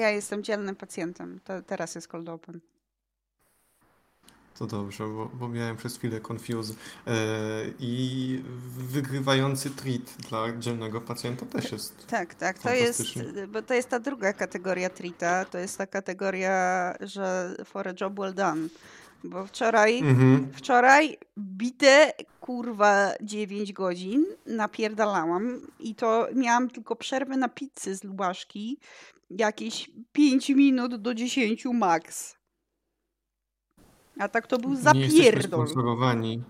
Ja jestem dzielnym pacjentem. To teraz jest cold open. To dobrze, bo, bo miałem przez chwilę confuse. Yy, I wygrywający treat dla dzielnego pacjenta też jest. Tak, tak. To jest, bo to jest ta druga kategoria treata. To jest ta kategoria, że for a job well done. Bo wczoraj, mhm. wczoraj bite kurwa 9 godzin napierdalałam i to miałam tylko przerwę na pizzy z lubaszki jakieś 5 minut do 10 max. A tak to był zapierdol. Nie jesteśmy sponsorowani.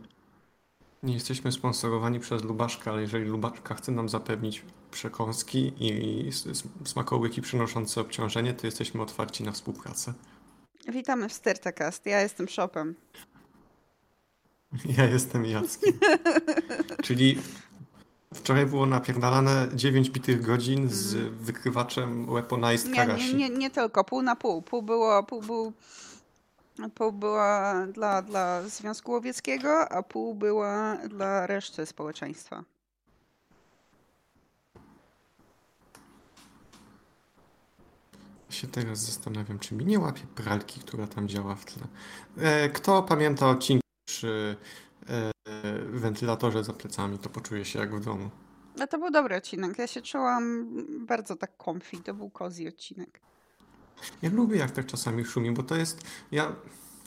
Nie jesteśmy sponsorowani przez Lubaszkę, ale jeżeli Lubaszka chce nam zapewnić przekąski i smakołyki przynoszące obciążenie, to jesteśmy otwarci na współpracę. Witamy w Stertacast. Ja jestem Shopem. Ja jestem Jackiem. Czyli wczoraj było napierdalane 9 bitych godzin z mhm. wykrywaczem weaponized Karashi. Nie, nie, nie tylko, pół na pół. Pół było, pół był Pół była dla, dla Związku Łowieckiego, a pół była dla reszty społeczeństwa. się teraz zastanawiam, czy mi nie łapie pralki, która tam działa w tle. E, kto pamięta odcinki przy e, wentylatorze za plecami, to poczuje się jak w domu. No to był dobry odcinek. Ja się czułam bardzo tak comfy. To był cozy odcinek. Ja lubię jak tak czasami szumi, bo to jest... Ja,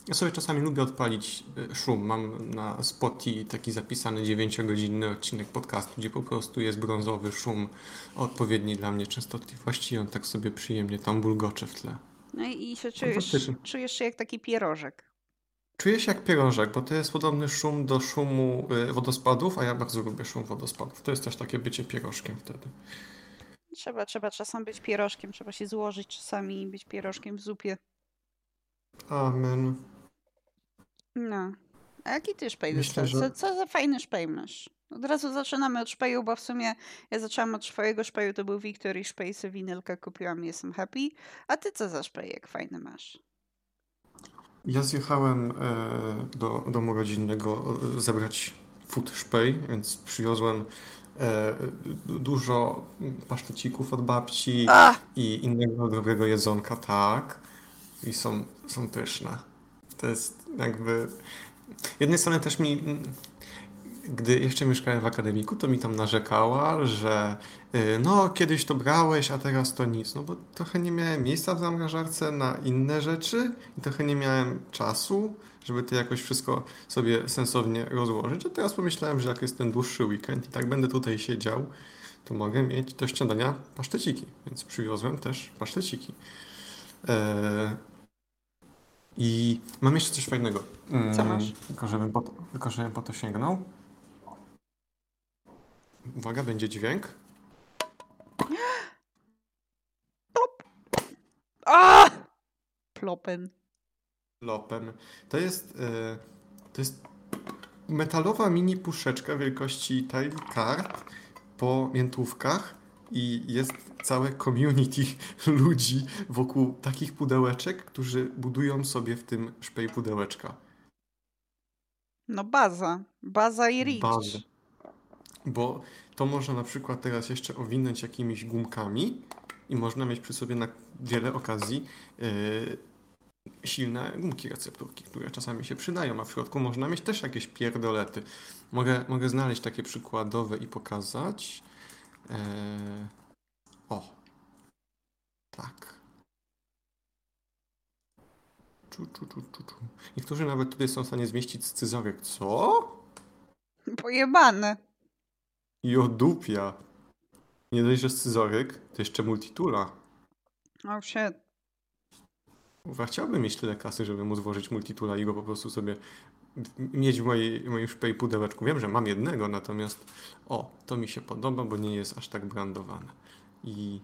ja sobie czasami lubię odpalić e, szum. Mam na Spotify taki zapisany 9-godzinny odcinek podcastu, gdzie po prostu jest brązowy szum odpowiedni dla mnie częstotliwości i on tak sobie przyjemnie tam bulgocze w tle. No i się czujesz, czujesz się jak taki pierożek. Czuję się jak pierożek, bo to jest podobny szum do szumu e, wodospadów, a ja bardzo lubię szum wodospadów. To jest też takie bycie pierożkiem wtedy. Trzeba, trzeba czasem być pierożkiem, trzeba się złożyć czasami i być pierożkiem w zupie. Amen. No. A jaki ty szpej Myślę, że... co, co za fajny szpej masz? Od razu zaczynamy od szpeju, bo w sumie ja zaczęłam od swojego szpeju, to był Wiktor i szpej sobie winylkę kupiłam i jestem happy. A ty co za szpejek fajny masz? Ja zjechałem e, do domu rodzinnego e, zebrać food szpej, więc przywiozłem e, dużo pasztecików od babci A! i innego dobrego jedzonka, tak. I są, są pyszne. To jest jakby... Z jednej strony też mi gdy jeszcze mieszkałem w akademiku, to mi tam narzekała, że no kiedyś to brałeś, a teraz to nic. No bo trochę nie miałem miejsca w zamrażarce na inne rzeczy i trochę nie miałem czasu, żeby to jakoś wszystko sobie sensownie rozłożyć. A teraz pomyślałem, że jak jest ten dłuższy weekend i tak będę tutaj siedział, to mogę mieć do śniadania paszteciki. Więc przywiozłem też paszteciki. Eee, I mam jeszcze coś fajnego. Co masz? Tylko żebym po to, tylko żebym po to sięgnął. Uwaga, będzie dźwięk. A! Plopen. Plopen. To jest, yy, to jest metalowa mini puszeczka wielkości tile card po miętówkach i jest całe community ludzi wokół takich pudełeczek, którzy budują sobie w tym szpej pudełeczka. No baza. Baza i reach. Baza bo to można na przykład teraz jeszcze owinąć jakimiś gumkami i można mieć przy sobie na wiele okazji yy, silne gumki recepturki, które czasami się przydają, a w środku można mieć też jakieś pierdolety. Mogę, mogę znaleźć takie przykładowe i pokazać. Yy, o. Tak. Czu, czu, czu, czu, czu. Niektórzy nawet tutaj są w stanie zmieścić scyzowiek. Co? Pojebane. I odupia. Nie dość, że scyzoryk, to jeszcze multitula. Oh shit. Uwa, chciałbym mieć tyle kasy, żeby móc włożyć multitula i go po prostu sobie mieć w mojej, w moim szpej pudełeczku. Wiem, że mam jednego, natomiast o, to mi się podoba, bo nie jest aż tak brandowane. I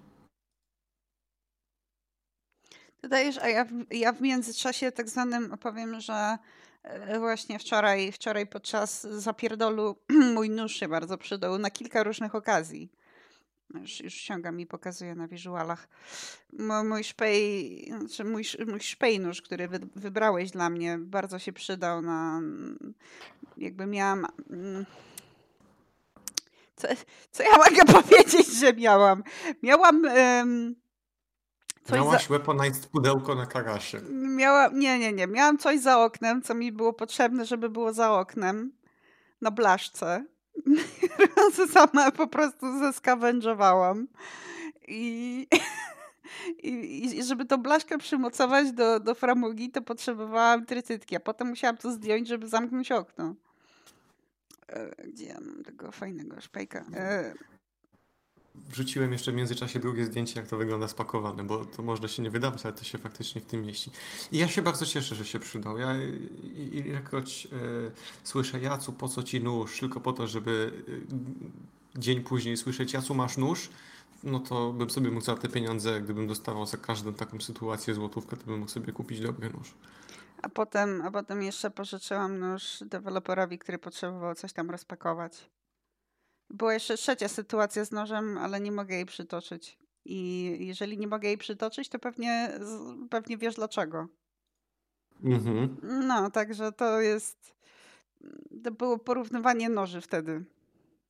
Dodajesz, a ja w, ja w międzyczasie tak zwanym powiem, że E, właśnie wczoraj, wczoraj podczas zapierdolu mój nóż się bardzo przydał na kilka różnych okazji. Już, już ściągam i pokazuję na wizualach. Mój szpej, znaczy mój, mój szpej nóż, który wy, wybrałeś dla mnie, bardzo się przydał na. Jakby miałam. Mm, co, co ja mogę powiedzieć, że miałam? Miałam. Um, coś Miałaś za... weaponized pudełko na karasie. Miałam, nie, nie, nie. Miałam coś za oknem, co mi było potrzebne, żeby było za oknem. Na blaszce. Sama po prostu zeskawężowałam. I... I, I, żeby tą blaszkę przymocować do, do framugi, to potrzebowałam trycytki, a potem musiałam to zdjąć, żeby zamknąć okno. E, gdzie ja mam tego fajnego szpejka? E, Wrzuciłem jeszcze w międzyczasie drugie zdjęcie, jak to wygląda spakowane, bo to można się nie wydawać, ale to się faktycznie w tym mieści. I ja się bardzo cieszę, że się przydał. Ja ilekroć e, słyszę, Jacu, po co ci nóż? Tylko po to, żeby e, dzień później słyszeć, Jacu, masz nóż? No to bym sobie mógł za te pieniądze, gdybym dostawał za każdą taką sytuację złotówkę, to bym mógł sobie kupić dobry nóż. A potem, a potem jeszcze pożyczyłam nóż deweloperowi, który potrzebował coś tam rozpakować. Była jeszcze trzecia sytuacja z nożem, ale nie mogę jej przytoczyć. I jeżeli nie mogę jej przytoczyć, to pewnie, pewnie wiesz dlaczego. Mhm. No, także to jest. To było porównywanie noży wtedy.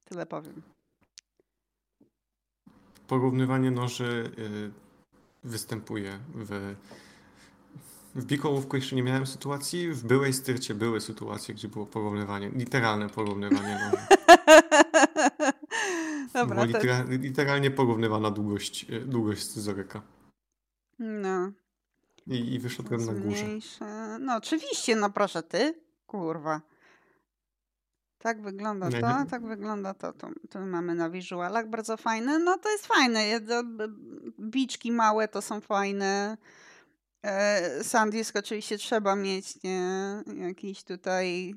Tyle powiem. Porównywanie noży y, występuje w. W Bikołówku jeszcze nie miałem sytuacji, w byłej styrcie były sytuacje, gdzie było porównywanie, literalne porównywanie noży. Dobra, litera to... literalnie porównywana długość, e, długość scyzoryka. No. I, i wyszedłem na górze. No oczywiście, no proszę ty. Kurwa. Tak wygląda to, tak wygląda to. To, to mamy na wizualach bardzo fajne. No to jest fajne. Biczki małe to są fajne. E, Sandisk oczywiście trzeba mieć, nie? Jakiś tutaj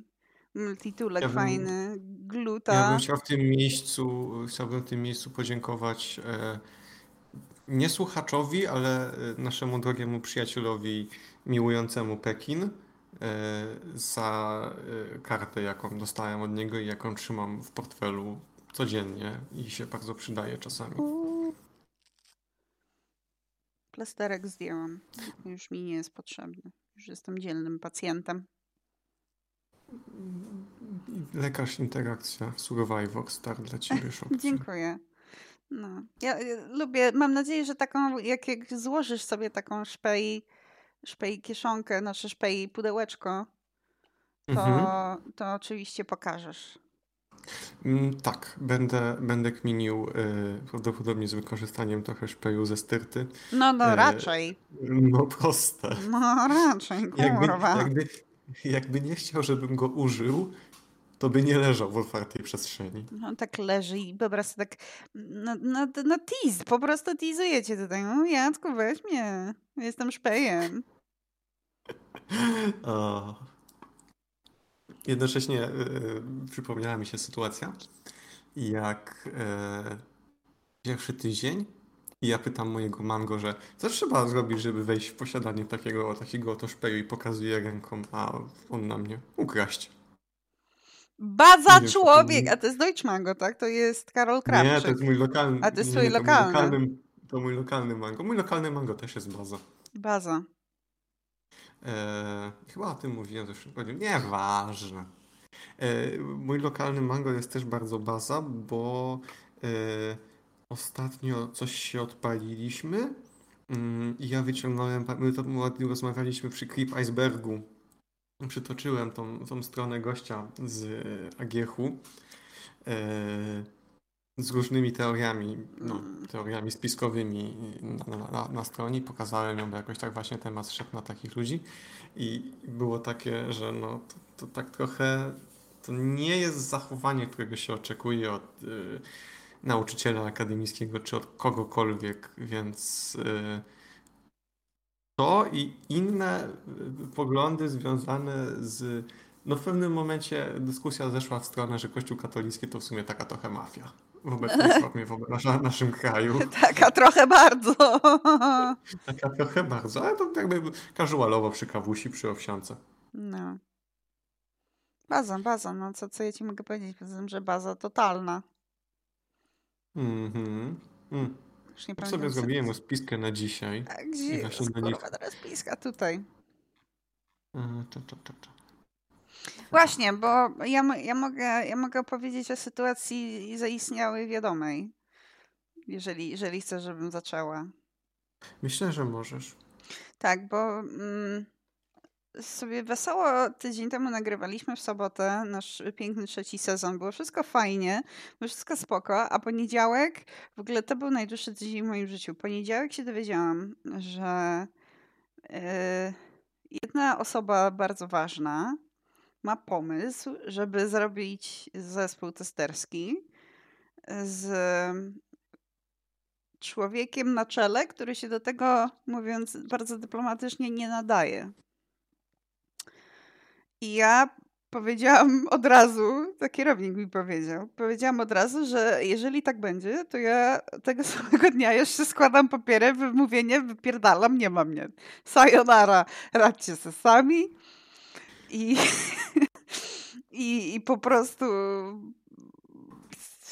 Multitulek ja bym, fajny, gluta. Ja bym chciał w tym miejscu, chciałbym w tym miejscu podziękować e, nie słuchaczowi, ale e, naszemu drogiemu przyjacielowi miłującemu Pekin e, za e, kartę, jaką dostałem od niego i jaką trzymam w portfelu codziennie i się bardzo przydaje czasami. Plasterek zdjęłam. Już mi nie jest potrzebny. Już jestem dzielnym pacjentem. Lekarz interakcja, Survivor Star dla ciebie, Shopce. Dziękuję. No. Ja, ja, lubię, mam nadzieję, że taką, jak, jak złożysz sobie taką szpej, szpej kieszonkę, znaczy szpej pudełeczko, to, mhm. to oczywiście pokażesz. Mm, tak, będę, będę kminił y, prawdopodobnie z wykorzystaniem trochę szpeju ze styrty. No, no y, raczej. No proste. No raczej, kurwa. Jakby, jakby, jakby nie chciał, żebym go użył, to by nie leżał w otwartej przestrzeni. No tak leży i po prostu tak na, na, na tease, po prostu teasujecie tutaj. No Jacku, weź mnie, jestem szpejem. o. Jednocześnie y, przypomniała mi się sytuacja, jak y, pierwszy tydzień i ja pytam mojego mango, że co trzeba zrobić, żeby wejść w posiadanie takiego, takiego oto szpeju i pokazuje ręką, a on na mnie ukraść. Baza nie, człowiek! A to jest Deutsch Mango, tak? To jest Karol Krawczyk. Nie, to jest mój lokalny. A to jest twój lokalny. To mój lokalny, to mój lokalny mango. Mój lokalny mango też jest baza. Baza. Eee, chyba o tym mówiłem tygodniu. Nieważne. Eee, mój lokalny mango jest też bardzo baza, bo eee, Ostatnio coś się odpaliliśmy mm, i ja wyciągnąłem, my to rozmawialiśmy przy Clip Icebergu. Przytoczyłem tą, tą stronę gościa z Agiechu e, z różnymi teoriami, no, teoriami spiskowymi na, na, na stronie. Pokazałem ją, bo jakoś tak właśnie temat szedł na takich ludzi i było takie, że no to, to tak trochę to nie jest zachowanie, którego się oczekuje od y, nauczyciela akademickiego czy od kogokolwiek, więc y, to i inne y, poglądy związane z. No w pewnym momencie dyskusja zeszła w stronę, że Kościół katolicki to w sumie taka trochę mafia w obecnej formie w naszym kraju. Taka trochę bardzo. Taka trochę bardzo, ale to jakby casualowo przy kawusi, przy owsiance. No. Baza, baza, no co, co ja ci mogę powiedzieć, poza tym, że baza totalna. Mhm. Mm. Już nie sobie zrobiłem rozpiskę na dzisiaj. A gdzie jest kurwa rozpiska? Tutaj. to, to, to, to. Właśnie, bo ja, ja, mogę, ja mogę opowiedzieć o sytuacji zaistniałej wiadomej. Jeżeli, jeżeli chcesz, żebym zaczęła. Myślę, że możesz. Tak, bo mm, sobie wesoło tydzień temu nagrywaliśmy w sobotę nasz piękny trzeci sezon. Było wszystko fajnie, było wszystko spoko, a poniedziałek, w ogóle to był najdłuższy tydzień w moim życiu. Poniedziałek się dowiedziałam, że yy, jedna osoba bardzo ważna ma pomysł, żeby zrobić zespół testerski z człowiekiem na czele, który się do tego, mówiąc bardzo dyplomatycznie, nie nadaje. I ja powiedziałam od razu, to kierownik mi powiedział, powiedziałam od razu, że jeżeli tak będzie, to ja tego samego dnia jeszcze składam papiery, wymówienie, wypierdalam, nie ma mnie. Sayonara, radźcie se sami. I, i, i po prostu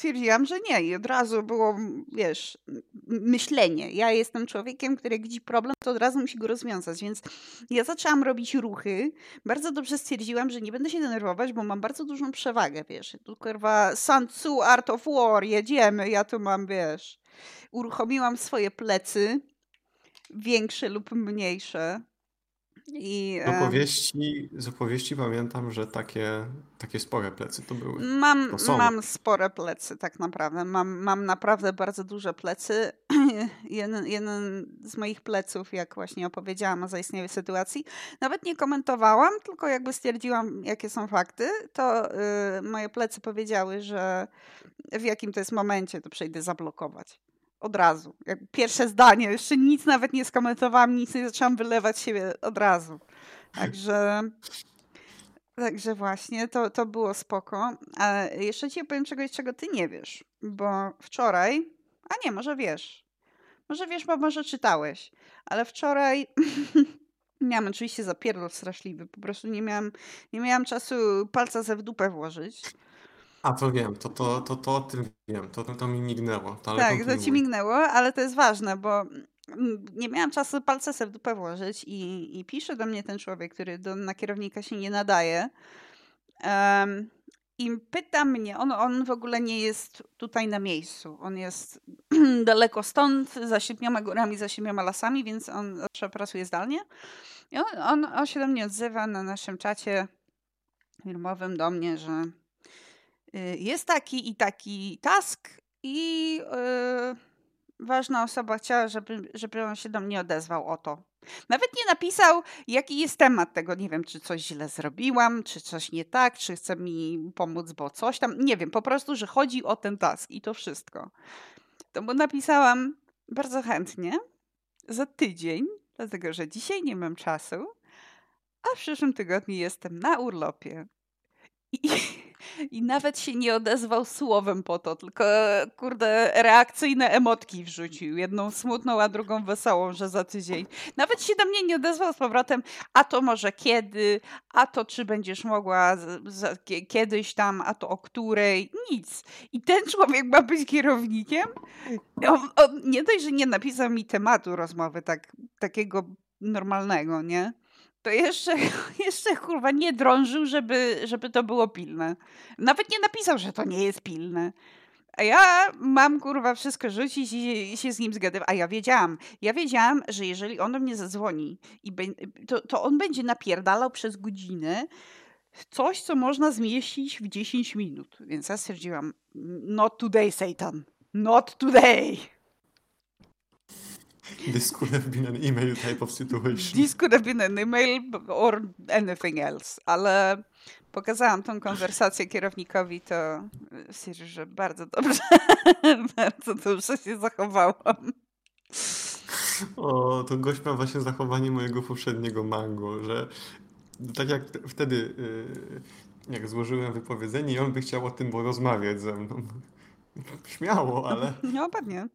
stwierdziłam, że nie i od razu było, wiesz, myślenie. Ja jestem człowiekiem, który jak widzi problem, to od razu musi go rozwiązać, więc ja zaczęłam robić ruchy. Bardzo dobrze stwierdziłam, że nie będę się denerwować, bo mam bardzo dużą przewagę, wiesz. Tu kurwa Sun Tzu, Art of War, jedziemy, ja tu mam, wiesz. Uruchomiłam swoje plecy, większe lub mniejsze i, z, opowieści, z opowieści pamiętam, że takie, takie spore plecy to były. Mam, to mam spore plecy, tak naprawdę. Mam, mam naprawdę bardzo duże plecy. jeden, jeden z moich pleców, jak właśnie opowiedziałam o zaistniałej sytuacji, nawet nie komentowałam, tylko jakby stwierdziłam, jakie są fakty, to y, moje plecy powiedziały, że w jakim to jest momencie to przejdę zablokować od razu. Jak pierwsze zdanie, jeszcze nic nawet nie skomentowałam, nic nie zaczęłam wylewać siebie od razu. Także, także właśnie, to, to było spoko. A jeszcze ci powiem czegoś, czego ty nie wiesz, bo wczoraj, a nie, może wiesz, może wiesz, bo może czytałeś, ale wczoraj miałam oczywiście zapierdol straszliwy, po prostu nie miałam, nie miałam czasu palca ze w dupę włożyć. A to wiem, to, to, to, to o tym wiem, to, to, to mi mignęło. To, tak, to ci mignęło, ale to jest ważne, bo nie miałam czasu palce sobie w dupę włożyć i, i pisze do mnie ten człowiek, który do, na kierownika się nie nadaje. Um, I pyta mnie, on, on w ogóle nie jest tutaj na miejscu. On jest daleko stąd, za siedmioma górami, za siedmioma lasami, więc on pracuje zdalnie. I on, on, on się do mnie odzywa na naszym czacie firmowym do mnie, że jest taki i taki task i yy, ważna osoba chciała, żeby, żeby on się do mnie odezwał o to. Nawet nie napisał, jaki jest temat tego. Nie wiem, czy coś źle zrobiłam, czy coś nie tak, czy chce mi pomóc, bo coś tam. Nie wiem, po prostu, że chodzi o ten task i to wszystko. To mu napisałam bardzo chętnie za tydzień, dlatego że dzisiaj nie mam czasu, a w przyszłym tygodniu jestem na urlopie. I, I nawet się nie odezwał słowem po to, tylko kurde, reakcyjne emotki wrzucił. Jedną smutną, a drugą wesołą, że za tydzień. Nawet się do mnie nie odezwał z powrotem, a to może kiedy, a to czy będziesz mogła z, kiedyś tam, a to o której. Nic. I ten człowiek ma być kierownikiem? On, on nie dość, że nie napisał mi tematu rozmowy tak, takiego normalnego, nie? To jeszcze, jeszcze kurwa nie drążył, żeby, żeby to było pilne. Nawet nie napisał, że to nie jest pilne. A ja mam kurwa wszystko rzucić i, się z nim zgadywać. A ja wiedziałam, ja wiedziałam, że jeżeli on do mnie zadzwoni, i be, to, to on będzie napierdalał przez godzinę coś, co można zmieścić w 10 minut. Więc ja stwierdziłam, not today, Satan. Not today. This could have been an email type of situation. This could have been an email or anything else, ale pokazałam tą konwersację kierownikowi, to stwierdził, że bardzo dobrze, bardzo dobrze się zachowałam. O, to gość ma właśnie zachowanie mojego poprzedniego mango, że tak jak wtedy, y, jak złożyłem wypowiedzenie i on by chciał o tym porozmawiać ze mną. Śmiało, ale... No pewnie.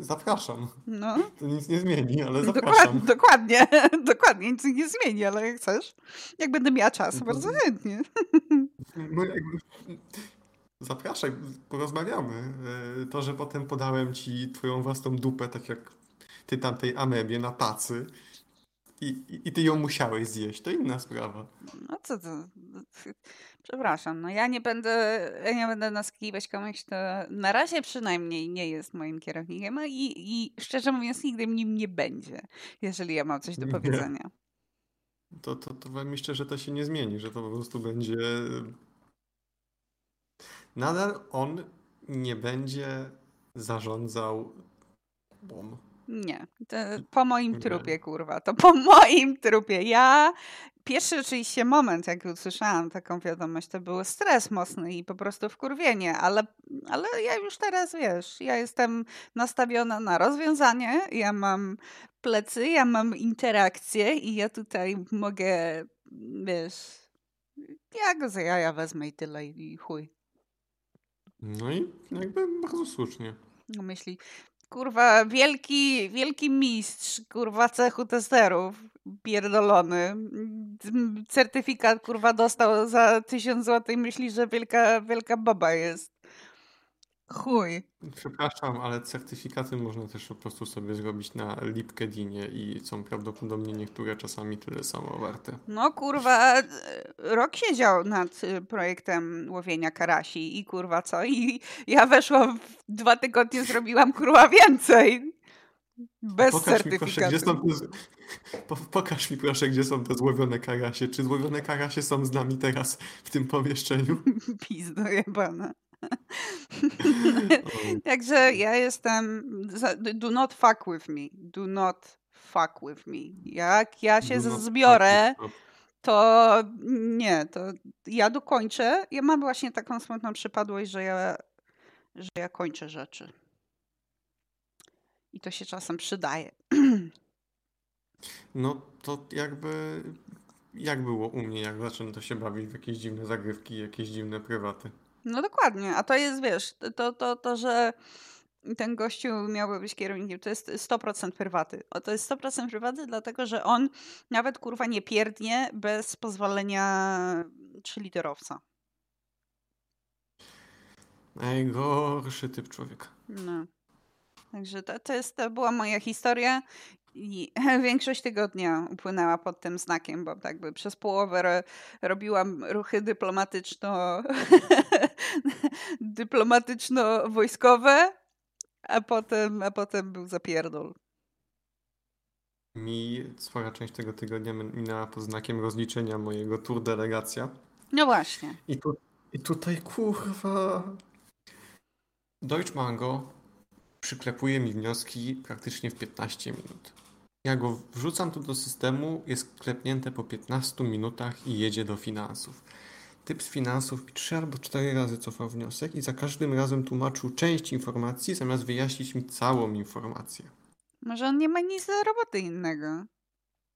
Zapraszam. No. To nic nie zmieni, ale zapraszam. Dokładnie, dokładnie, dokładnie, nic nie zmieni, ale jak chcesz, jak będę miała czas, to bardzo chętnie. No jakby, zapraszaj, porozmawiamy. E, to, że potem podałem ci twoją własną dupę, tak jak ty tamtej amebie na tacy, i, i ty ją musiałeś zjeść, to inna sprawa. No co to? Przepraszam, no ja nie będę, ja nie będę naskiwać komuś, kto na razie przynajmniej nie jest moim kierownikiem, i, i szczerze mówiąc nigdy nim nie będzie, jeżeli ja mam coś do powiedzenia. To, to, to myślę, że to się nie zmieni, że to po prostu będzie... Nadal on nie będzie zarządzał bom. Nie, po moim trupie, kurwa. To po moim trupie. Ja pierwszy oczywiście moment, jak usłyszałam taką wiadomość, to był stres mocny i po prostu wkurwienie, ale, ale ja już teraz, wiesz, ja jestem nastawiona na rozwiązanie, ja mam plecy, ja mam interakcje i ja tutaj mogę, wiesz, ja go za jaja wezmę i tyle i chuj. No i jakby bardzo słusznie. No myśli, kurwa, wielki, wielki mistrz, kurwa, cechu testerów, pierdolony. Certyfikat, kurwa, dostał za tysiąc złotych myśli, że wielka, wielka baba jest. Chuj. Przepraszam, ale certyfikaty można też po prostu sobie zrobić na LinkedInie i są prawdopodobnie niektóre czasami tyle samo warte. No kurwa, rok siedział nad y, projektem łowienia karasi i kurwa co? I ja weszłam w dwa tygodnie, zrobiłam kurwa więcej. Bez pokaż certyfikatu. Mi proszę, gdzie są te, pokaż mi proszę, gdzie są te złowione karasie. Czy złowione karasie są z nami teraz w tym pomieszczeniu? Pizdo jebana. Także ja jestem. Do not fuck with me. Do not fuck with me. Jak ja się zbiorę, to nie, to ja dokończę. Ja mam właśnie taką smutną przypadłość, że ja, że ja kończę rzeczy. I to się czasem przydaje. No to jakby. Jak było u mnie, jak zaczęto się bawić w jakieś dziwne zagrywki, jakieś dziwne prywaty? No dokładnie, a to jest, wiesz, to, to, to że ten gościu miałby być kierownikiem, to jest 100% prywaty. O, to jest 100% prywaty, dlatego że on nawet kurwa nie pierdnie bez pozwolenia trzyliterowca. Najgorszy typ człowieka. No. Także to, to, jest, to była moja historia i większość tygodnia upłynęła pod tym znakiem, bo tak by przez połowę robiłam ruchy dyplomatyczno dyplomatyczno-wojskowe, a potem, a potem był zapierdol. Mi spora część tego tygodnia minęła pod znakiem rozliczenia mojego tour delegacja. No właśnie. I, tu, i tutaj kurwa Deutsch Mango przyklepuje mi wnioski praktycznie w 15 minut. Ja go wrzucam tu do systemu, jest klepnięte po 15 minutach i jedzie do finansów. Typ z finansów 3 albo 4 razy cofał wniosek i za każdym razem tłumaczył część informacji, zamiast wyjaśnić mi całą informację. Może on nie ma nic do roboty innego.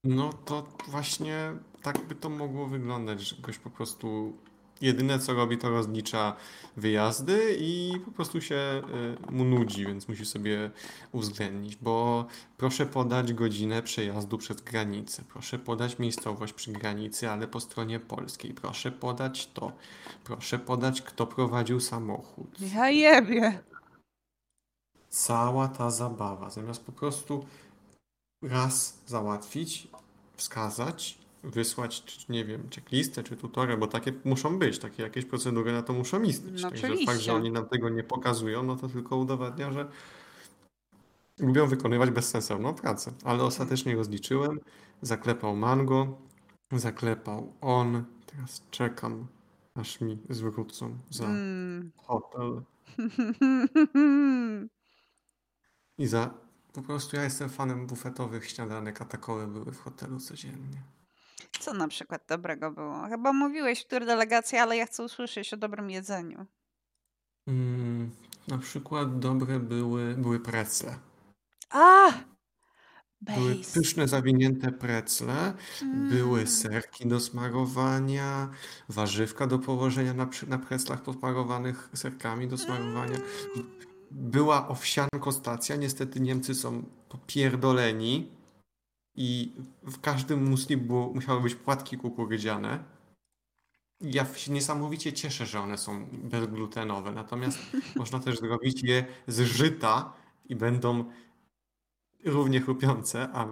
No to właśnie tak by to mogło wyglądać, że ktoś po prostu jedyne co robi, to rozlicza wyjazdy i po prostu się y, mu nudzi, więc musi sobie uwzględnić, bo proszę podać godzinę przejazdu przez granicę, proszę podać miejscowość przy granicy, ale po stronie polskiej, proszę podać to, proszę podać kto prowadził samochód. Ja jebie. Cała ta zabawa, zamiast po prostu raz załatwić, wskazać wysłać, czy, nie wiem, checklistę, czy tutorę, bo takie muszą być, takie jakieś procedury na to muszą istnieć. No, Także oczywiście. fakt, że oni nam tego nie pokazują, no to tylko udowadnia, że lubią wykonywać bezsensowną pracę. Ale ostatecznie rozliczyłem, zaklepał Mango, zaklepał on, teraz czekam, aż mi zwrócą za mm. hotel. I za po prostu ja jestem fanem bufetowych śniadanek, a takowe były w hotelu codziennie. Co na przykład dobrego było? Chyba mówiłeś w której delegacji, ale ja chcę usłyszeć o dobrym jedzeniu. Mm, na przykład dobre były, były precle. A! Base. Były pyszne, zawinięte precle, mm. były serki do smarowania, warzywka do położenia na, na preclach posmarowanych serkami do smarowania. Mm. Była owsianko stacja, niestety Niemcy są popierdoleni i w każdym musli było, musiały być płatki kukurydziane. Ja się niesamowicie cieszę, że one są bezglutenowe, natomiast można też zrobić je z żyta i będą równie chrupiące, a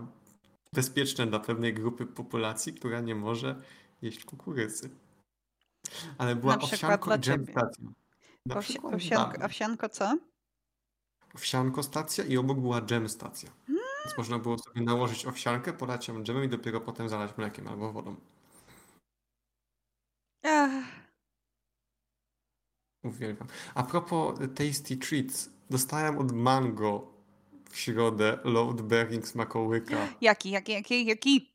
bezpieczne dla pewnej grupy populacji, która nie może jeść kukurydzy. Ale była owsianko i dżem stacja. owsianko, owsianko co? Owsianko stacja i obok była dżem stacja. Hmm. Więc można było sobie nałożyć owsiankę, polać ją dżemem i dopiero potem zalać mlekiem albo wodą. Ach. Uwielbiam. A propos Tasty Treats, dostałem od Mango w środę load bearing smakołyka. Jaki, jaki, jaki, jaki?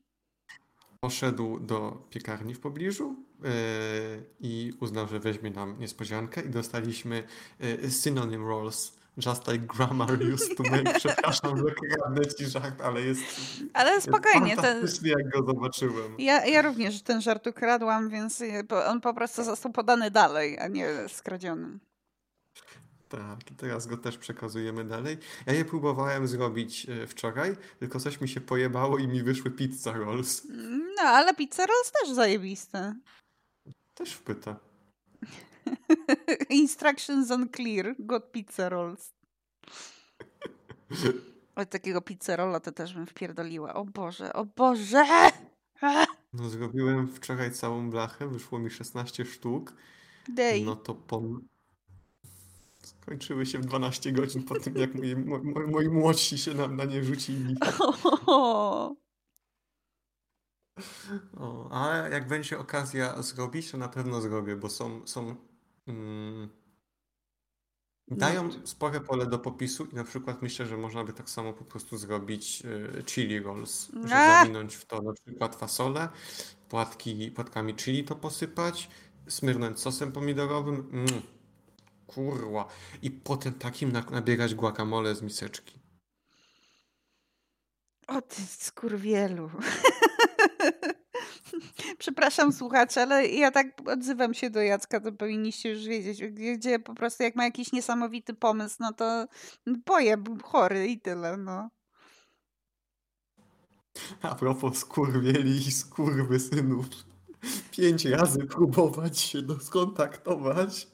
Poszedł do piekarni w pobliżu yy, i uznał, że weźmie nam niespodziankę i dostaliśmy yy, synonym rolls. Just like grammar used to make. Przepraszam, że kradnę ci żart, ale jest. Ale spokojnie. Jest fantastycznie, ten... jak go zobaczyłem. Ja, ja również ten żart ukradłam, więc on po prostu został podany dalej, a nie skradziony. Tak, teraz go też przekazujemy dalej. Ja je próbowałem zrobić e, wczoraj, tylko coś mi się pojebało i mi wyszły pizza rolls. No, ale pizza rolls też zajebiste. Też wpyta. Instructions unclear. Got pizza rolls. Od takiego pizzerola to też bym wpierdoliła. O Boże, o Boże! No zrobiłem wczoraj całą blachę, wyszło mi 16 sztuk. Dej. No to po... Skończyły się w 12 godzin po tym, jak moi, moi, moi młodsi się na, na nie rzucili. O, ale jak będzie okazja zrobić, to na pewno zrobię, bo są, są dają no. spore pole do popisu i na przykład myślę, że można by tak samo po prostu zrobić y, chili rolls, że zawinąć w to na przykład fasolę, płatki, płatkami chili to posypać, smyrnąć sosem pomidorowym, mm, kurwa, i potem takim nabierać guacamole z miseczki. O ty skurwielu. Przepraszam słuchacze, ale ja tak odzywam się do Jacka, to powinniście już wiedzieć, gdzie, gdzie po prostu jak ma jakiś niesamowity pomysł, no to boję, chory i tyle, no. A propos skurwieli i skurwysynów. Pięć razy próbować się skontaktować.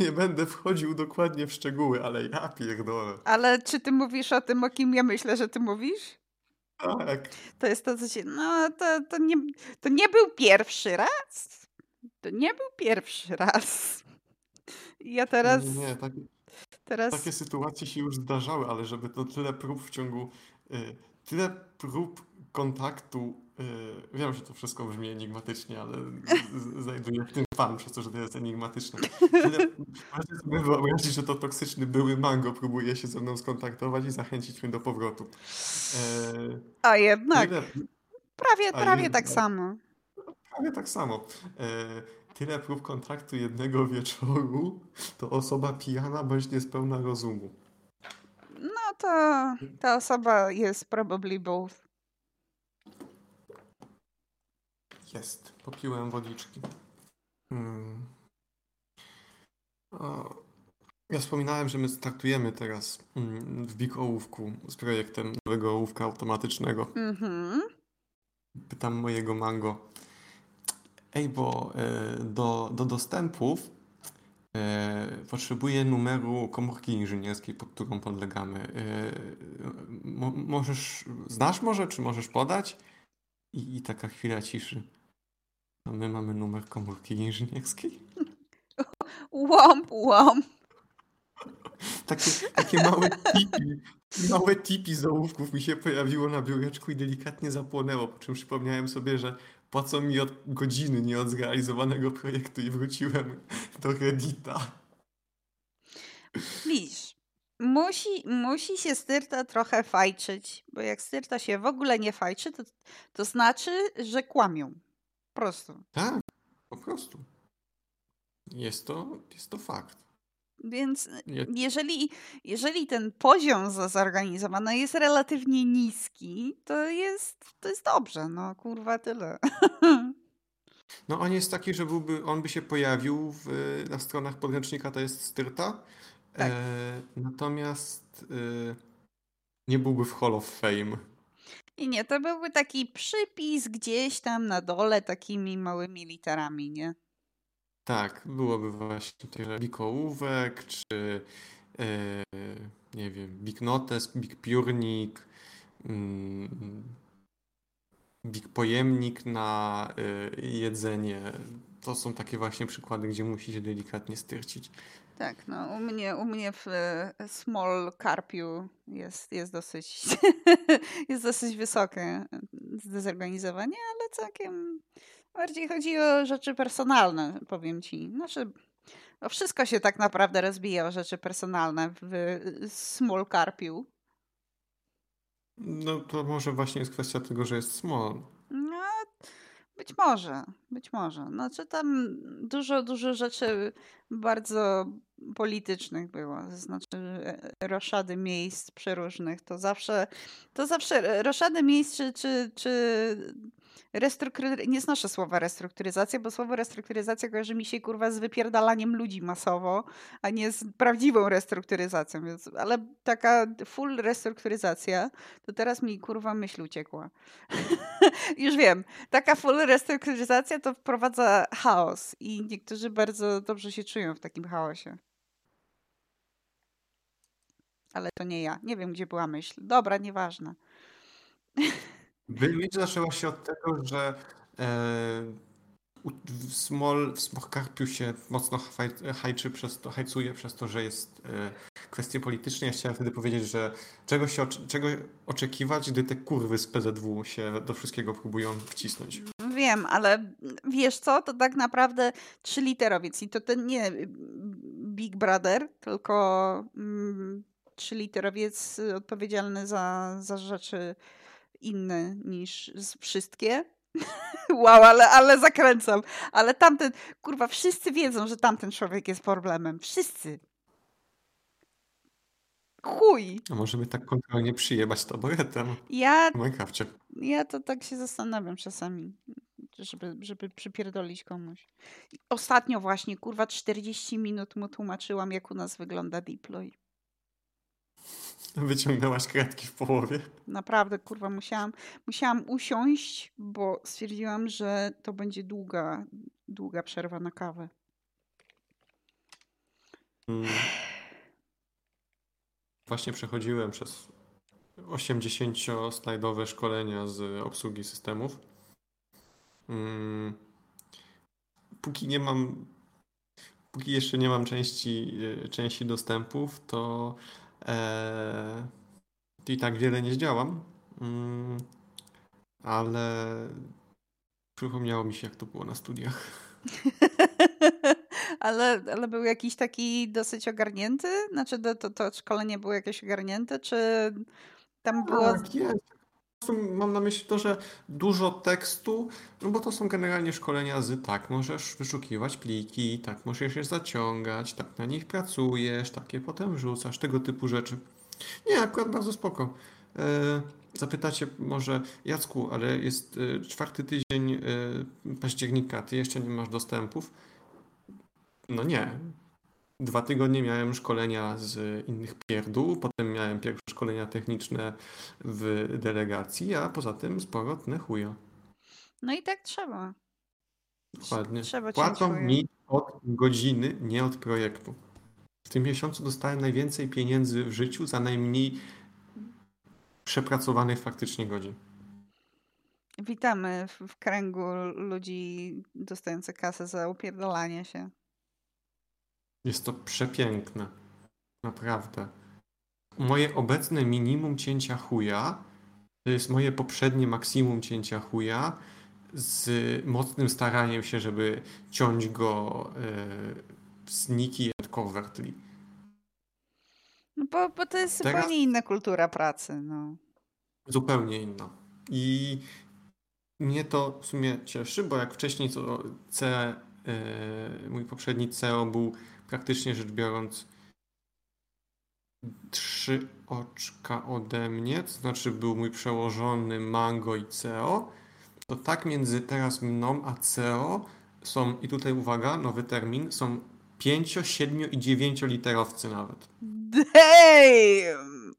Nie będę wchodził dokładnie w szczegóły, ale ja pierdolę. Ale czy ty mówisz o tym, o kim ja myślę, że ty mówisz? Tak. To jest to, co się. No, to, to, nie, to nie był pierwszy raz. To nie był pierwszy raz. Ja teraz. Nie, nie tak, teraz... takie sytuacje się już zdarzały, ale żeby to tyle prób w ciągu. Y, tyle prób kontaktu wiem, że to wszystko brzmi enigmatycznie, ale znajduję w tym fan przez to, że to jest enigmatyczne. Możecie sobie wyobrazić, że to toksyczny były mango próbuje się ze mną skontaktować i zachęcić mnie do powrotu. Yy, A jednak. Tyle, prawie, prawie jednak, tak samo. Prawie tak samo. Yy, tyle prób kontaktu jednego wieczoru, to osoba pijana bądź niespełna rozumu. No to ta osoba jest probably both. Jest. Popiłem wodniczki. Hmm. Ja wspominałem, że my startujemy teraz mm, w Big Ołówku z projektem nowego ołówka automatycznego. Mhm. Pytam mojego mango. Ej, bo e, do, do dostępów e, potrzebuję numeru komórki inżynierskiej, pod którą podlegamy. E, możesz, znasz może, czy możesz podać? I, I taka chwila ciszy. A my mamy numer komórki inżynierskiej. Łam, łam. Takie, takie małe tipi, małe tipi z ołówków mi się pojawiło na biureczku i delikatnie zapłonęło, po czym przypomniałem sobie, że płacą mi od godziny nie od zrealizowanego projektu i wróciłem do Reddita. Widzisz, musi, musi się styrta trochę fajczyć, bo jak styrta się w ogóle nie fajczy, to, to znaczy, że kłamią prostu. Tak, po prostu. Jest to, jest to fakt. Więc jeżeli, jeżeli ten poziom zorganizowany jest relatywnie niski, to jest, to jest dobrze. No kurwa, tyle. No on jest taki, że byłby, on by się pojawił w, na stronach podręcznika, to jest styrta. Tak. E, natomiast e, nie byłby w Hall of Fame. I nie, to byłby taki przypis gdzieś tam na dole takimi małymi literami, nie? Tak, byłoby właśnie tyle Big Ołówek, czy yy, nie wiem, Big Notes, Big Piórnik, mm, pojemnik na y, jedzenie. To są takie właśnie przykłady, gdzie musi się delikatnie styrcić. Tak, no u mnie, u mnie w e, small carpiu jest, jest dosyć jest dosyć wysokie zdezorganizowanie, ale całkiem bardziej chodzi o rzeczy personalne, powiem ci. Znaczy, o wszystko się tak naprawdę rozbija o rzeczy personalne w small carpiu. No to może właśnie jest kwestia tego, że jest small. Być może, być może. Znaczy tam dużo, dużo rzeczy bardzo politycznych było. Znaczy e, roszady miejsc przeróżnych. To zawsze, to zawsze roszady miejsc czy, czy, czy restrukturyzacja, nie znoszę słowa restrukturyzacja, bo słowo restrukturyzacja kojarzy mi się kurwa z wypierdalaniem ludzi masowo, a nie z prawdziwą restrukturyzacją. Więc, ale taka full restrukturyzacja, to teraz mi kurwa myśl uciekła. Już wiem, taka full restrukturyzacja to wprowadza chaos i niektórzy bardzo dobrze się czują w takim chaosie. Ale to nie ja. Nie wiem, gdzie była myśl. Dobra, nieważne. Myśl zaczęła się od tego, że e, w Small, w Smokkarpiu się mocno hajczy przez to, hajcuje przez to, że jest e, kwestie polityczne. Ja chciałem wtedy powiedzieć, że czego, się, czego oczekiwać, gdy te kurwy z PZW się do wszystkiego próbują wcisnąć. Wiem, ale wiesz co, to tak naprawdę trzyliterowiec i to ten nie Big Brother, tylko mm, trzyliterowiec odpowiedzialny za, za rzeczy inne niż wszystkie. wow, ale, ale zakręcam. Ale tamten, kurwa, wszyscy wiedzą, że tamten człowiek jest problemem. Wszyscy. Chuj. A możemy tak kontrolnie przyjebać taboretem ja, w Minecrafcie. Ja to tak się zastanawiam czasami, żeby, żeby przypierdolić komuś. Ostatnio właśnie, kurwa, 40 minut mu tłumaczyłam, jak u nas wygląda deploy. Wyciągnęłaś kredki w połowie. Naprawdę, kurwa, musiałam, musiałam usiąść, bo stwierdziłam, że to będzie długa, długa przerwa na kawę. Hmm. Właśnie przechodziłem przez 80-slajdowe szkolenia z obsługi systemów. Hmm. Póki nie mam, póki jeszcze nie mam części, e, części dostępów, to e, i tak wiele nie zdziałam. Mm, ale przypomniało mi się, jak to było na studiach. ale, ale był jakiś taki dosyć ogarnięty? Znaczy to, to szkolenie było jakieś ogarnięte, czy tam było... Tak, jest. Mam na myśli to, że dużo tekstu, no bo to są generalnie szkolenia z tak, możesz wyszukiwać pliki, tak, możesz je zaciągać, tak na nich pracujesz, takie potem wrzucasz, tego typu rzeczy. Nie, akurat bardzo spoko. E, zapytacie może, Jacku, ale jest e, czwarty tydzień e, października, ty jeszcze nie masz dostępów? No nie. Dwa tygodnie miałem szkolenia z innych pierdół, potem miałem pierwsze szkolenia techniczne w delegacji, a poza tym sporo tnę chuja. No i tak trzeba. Dokładnie. Trzeba Płacą mi od godziny, nie od projektu. W tym miesiącu dostałem najwięcej pieniędzy w życiu za najmniej przepracowanych faktycznie godzin. Witamy w, w kręgu ludzi dostających kasę za upierdolanie się. Jest to przepiękne. Naprawdę. Moje obecne minimum cięcia chuja to jest moje poprzednie maksimum cięcia chuja z mocnym staraniem się, żeby ciąć go yy, sneaky and covertly. No bo, bo to jest Teraz... zupełnie inna kultura pracy. No. Zupełnie inna. I mnie to w sumie cieszy, bo jak wcześniej to C, yy, mój poprzedni CEO był praktycznie rzecz biorąc trzy oczka ode mnie, to znaczy był mój przełożony Mango i CEO, to tak między teraz mną a CEO są, i tutaj uwaga, nowy termin, są 5, 7 i 9 literowcy nawet. Damn!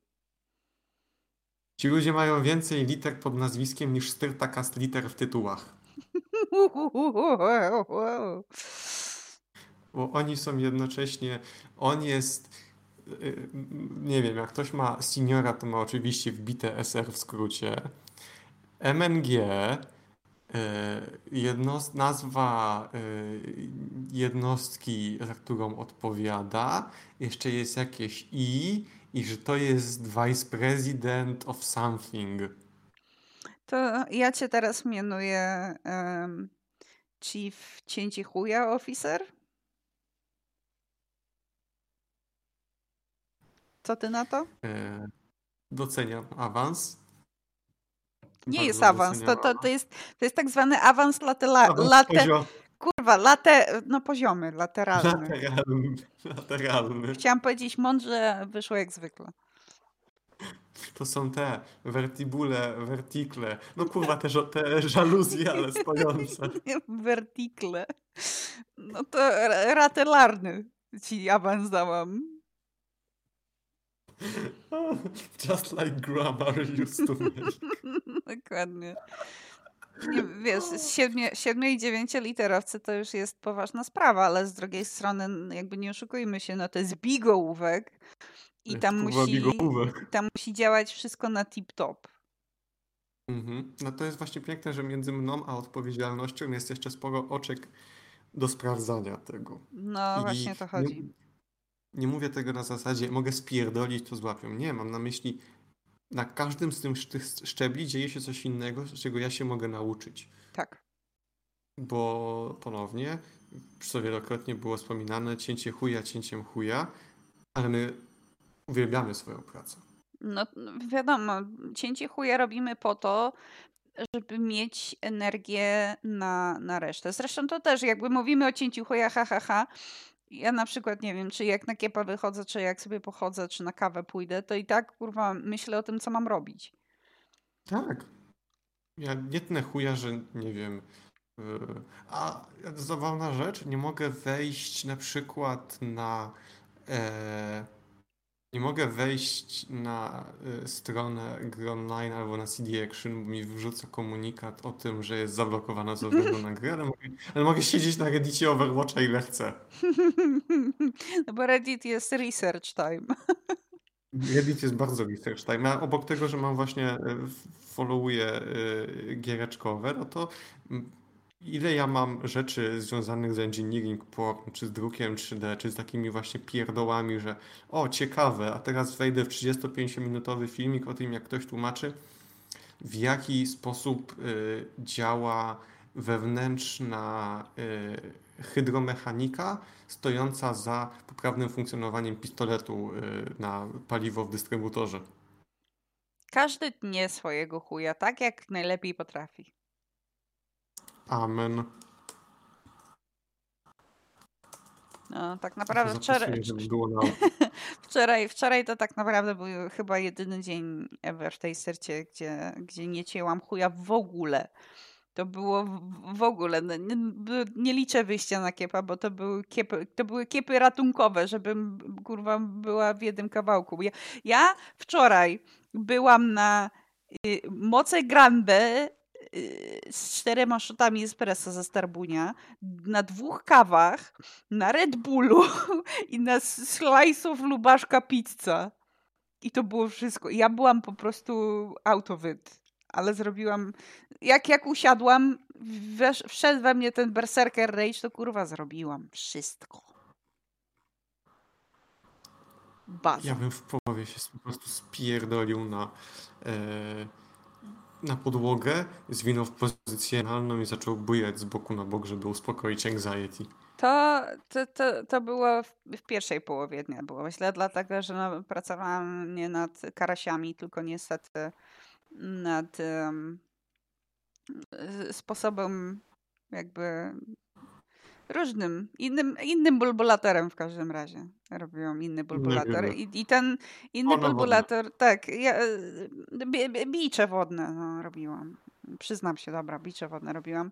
Ci ludzie mają więcej liter pod nazwiskiem niż Styrtakast liter w tytułach. Bo oni są jednocześnie, on jest y, nie wiem, jak ktoś ma seniora, to ma oczywiście wbite SR w skrócie. MNG, jednost, nazwa jednostki, za którą odpowiada, jeszcze jest jakieś I i że to jest Vice President of something. To ja cię teraz mianuję um, Chief Cięci Chuja Officer. Co ty na to? E, doceniam awans. Nie jest awans, to, to, to, jest, to jest tak zwany awans late, late, kurwa, late, no poziomy, lateralny. Lateralny. lateralny. Chciałam powiedzieć mądrze, wyszło jak zwykle. To są te vertibule, vertikle. No kurwa, te, te żaluzje, ale stojące. Vertikle. No to ratelarny ci awans dałam. Just like grammar used to make. Dokładnie. Nie, wiesz, siedmiu, siedmiu i dziewięcioliterowcy to już jest poważna sprawa, ale z drugiej strony jakby nie oszukujmy się, no to jest bigołówek i tam musi, tam musi działać wszystko na tip-top. Mhm. No to jest właśnie piękne, że między mną a odpowiedzialnością jest jeszcze sporo oczek do sprawdzania tego. No I właśnie to chodzi. Nie, mówię tego na zasadzie, mogę spierdolić, to złapią. Nie, mam na myśli, na każdym z tych szczebli dzieje się coś innego, z czego ja się mogę nauczyć. Tak. Bo ponownie, co wielokrotnie było wspominane, cięcie chuja cięciem chuja, ale my uwielbiamy swoją pracę. No wiadomo, cięcie chuja robimy po to, żeby mieć energię na, na resztę. Zresztą to też, jakby mówimy o cięciu chuja, ha, ha, ha, ja na przykład nie wiem, czy jak na kiepa wychodzę, czy jak sobie pochodzę, czy na kawę pójdę, to i tak kurwa myślę o tym, co mam robić. Tak. Ja nie tnę chuja, że nie wiem. Yy, a zabawna rzecz, nie mogę wejść na przykład na. E, nie mogę wejść na y, stronę gry online albo na CD Action, bo mi wrzuca komunikat o tym, że jest zablokowana ze względu na grę, ale mogę, ale mogę siedzieć na Reddicie Overwatcha ile chcę. No bo Reddit jest research time. Reddit jest bardzo research time. A obok tego, że mam właśnie y, followuję y, giereczkowe, no to ile ja mam rzeczy związanych z engineering porn, czy z drukiem 3D, czy z takimi właśnie pierdołami, że o, ciekawe, a teraz wejdę w 35-minutowy filmik o tym, jak ktoś tłumaczy, w jaki sposób y, działa wewnętrzna y, hydromechanika stojąca za poprawnym funkcjonowaniem pistoletu y, na paliwo w dystrybutorze. Każdy dnie swojego chuja, tak jak najlepiej potrafi. Amen. No, tak naprawdę wczoraj, wczoraj, wczoraj to tak naprawdę był chyba jedyny dzień ever w tej sercie, gdzie, gdzie nie cięłam chuja w ogóle. To było w ogóle, no, nie, nie, liczę wyjścia na kiepa, bo to były kiepy, to były kiepy ratunkowe, żebym kurwa była w jednym kawałku. Ja, ja wczoraj byłam na y, Moce Grande z czterema szotami espresso ze Starbunia, na dwóch kawach, na Red Bullu i na slice'ów lubaszka pizza. I to było wszystko. Ja byłam po prostu autowyd. Ale zrobiłam... Jak, jak usiadłam, wesz, wszedł we mnie ten berserker rage, to kurwa zrobiłam wszystko. Baza. Ja bym w połowie się po prostu spierdolił na... Yy na podłogę, zwinął w pozycję analną i zaczął bujać z boku na bok, żeby uspokoić anxiety. To, to, to, to było w, w pierwszej połowie dnia. Było źle, dlatego że no, pracowałam nie nad karasiami, tylko niestety nad um, sposobem jakby różnym, innym, innym bulbulatorem w każdym razie. Robiłam inny bulbulator I, i ten inny bulbulator, tak, ja, bicze wodne no, robiłam. Przyznam się, dobra, bicze wodne robiłam.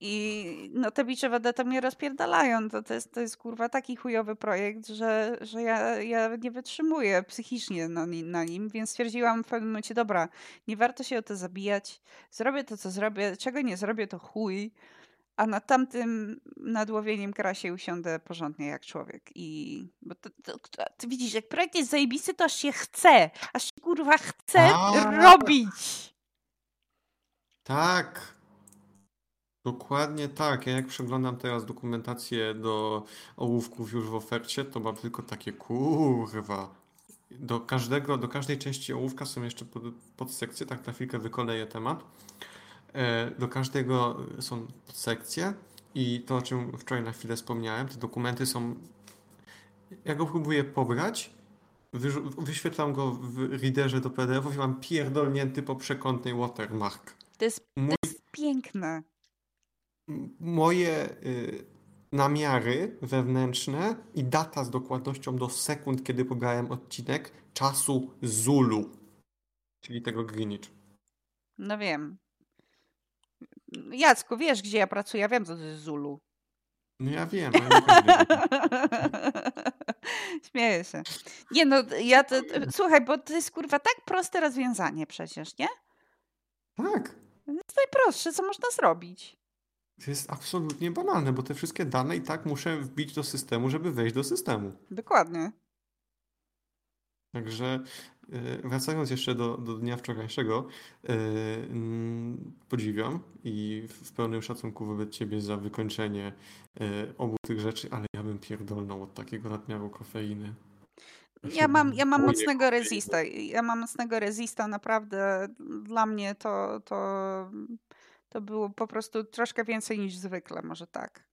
I no te bicze wodne to mnie rozpierdalają. To, to, jest, to jest kurwa taki chujowy projekt, że, że ja, ja nie wytrzymuję psychicznie na, na nim, więc stwierdziłam w pewnym momencie, dobra, nie warto się o to zabijać. Zrobię to, co zrobię. Czego nie zrobię, to chuj a na tamtym nadłowieniem krasie usiądę porządnie jak człowiek. I bo to, to, to, ty widzisz, jak projekt jest zajebisty, to aż się chce. Aż się kurwa chce a, robić. Tak. Dokładnie tak. Ja jak przeglądam teraz dokumentację do ołówków już w ofercie, to mam tylko takie kurwa. Do każdego, do każdej części ołówka są jeszcze pod, podsekcje, tak na chwilkę wykoleję temat. E, do każdego są sekcje i to, o czym wczoraj na chwilę wspomniałem, te dokumenty są. Ja go próbuję pobrać, wyświetlam go w readerze do PDF-ów i mam pierdolnięty po przekątnej watermark. To jest, Mój, to jest piękne. Moje y, namiary wewnętrzne i data z dokładnością do sekund, kiedy pobrałem odcinek czasu Zulu, czyli tego Greenwich. No wiem. Jacku, wiesz, gdzie ja pracuję? Ja wiem, co to jest Zulu. No ja wiem. Śmieję się. Nie no, ja to, słuchaj, bo to jest kurwa tak proste rozwiązanie przecież, nie? Tak. To jest najprostsze, co można zrobić. To jest absolutnie banalne, bo te wszystkie dane i tak muszę wbić do systemu, żeby wejść do systemu. Dokładnie. Także wracając jeszcze do, do dnia wczorajszego, yy, podziwiam i w pełnym szacunku wobec ciebie za wykończenie yy, obu tych rzeczy, ale ja bym pierdolnął od takiego nadmiaru kofeiny. Ja mam, ja mam mocnego rezista. Ja mam mocnego rezista, naprawdę. Dla mnie to, to, to było po prostu troszkę więcej niż zwykle, może tak.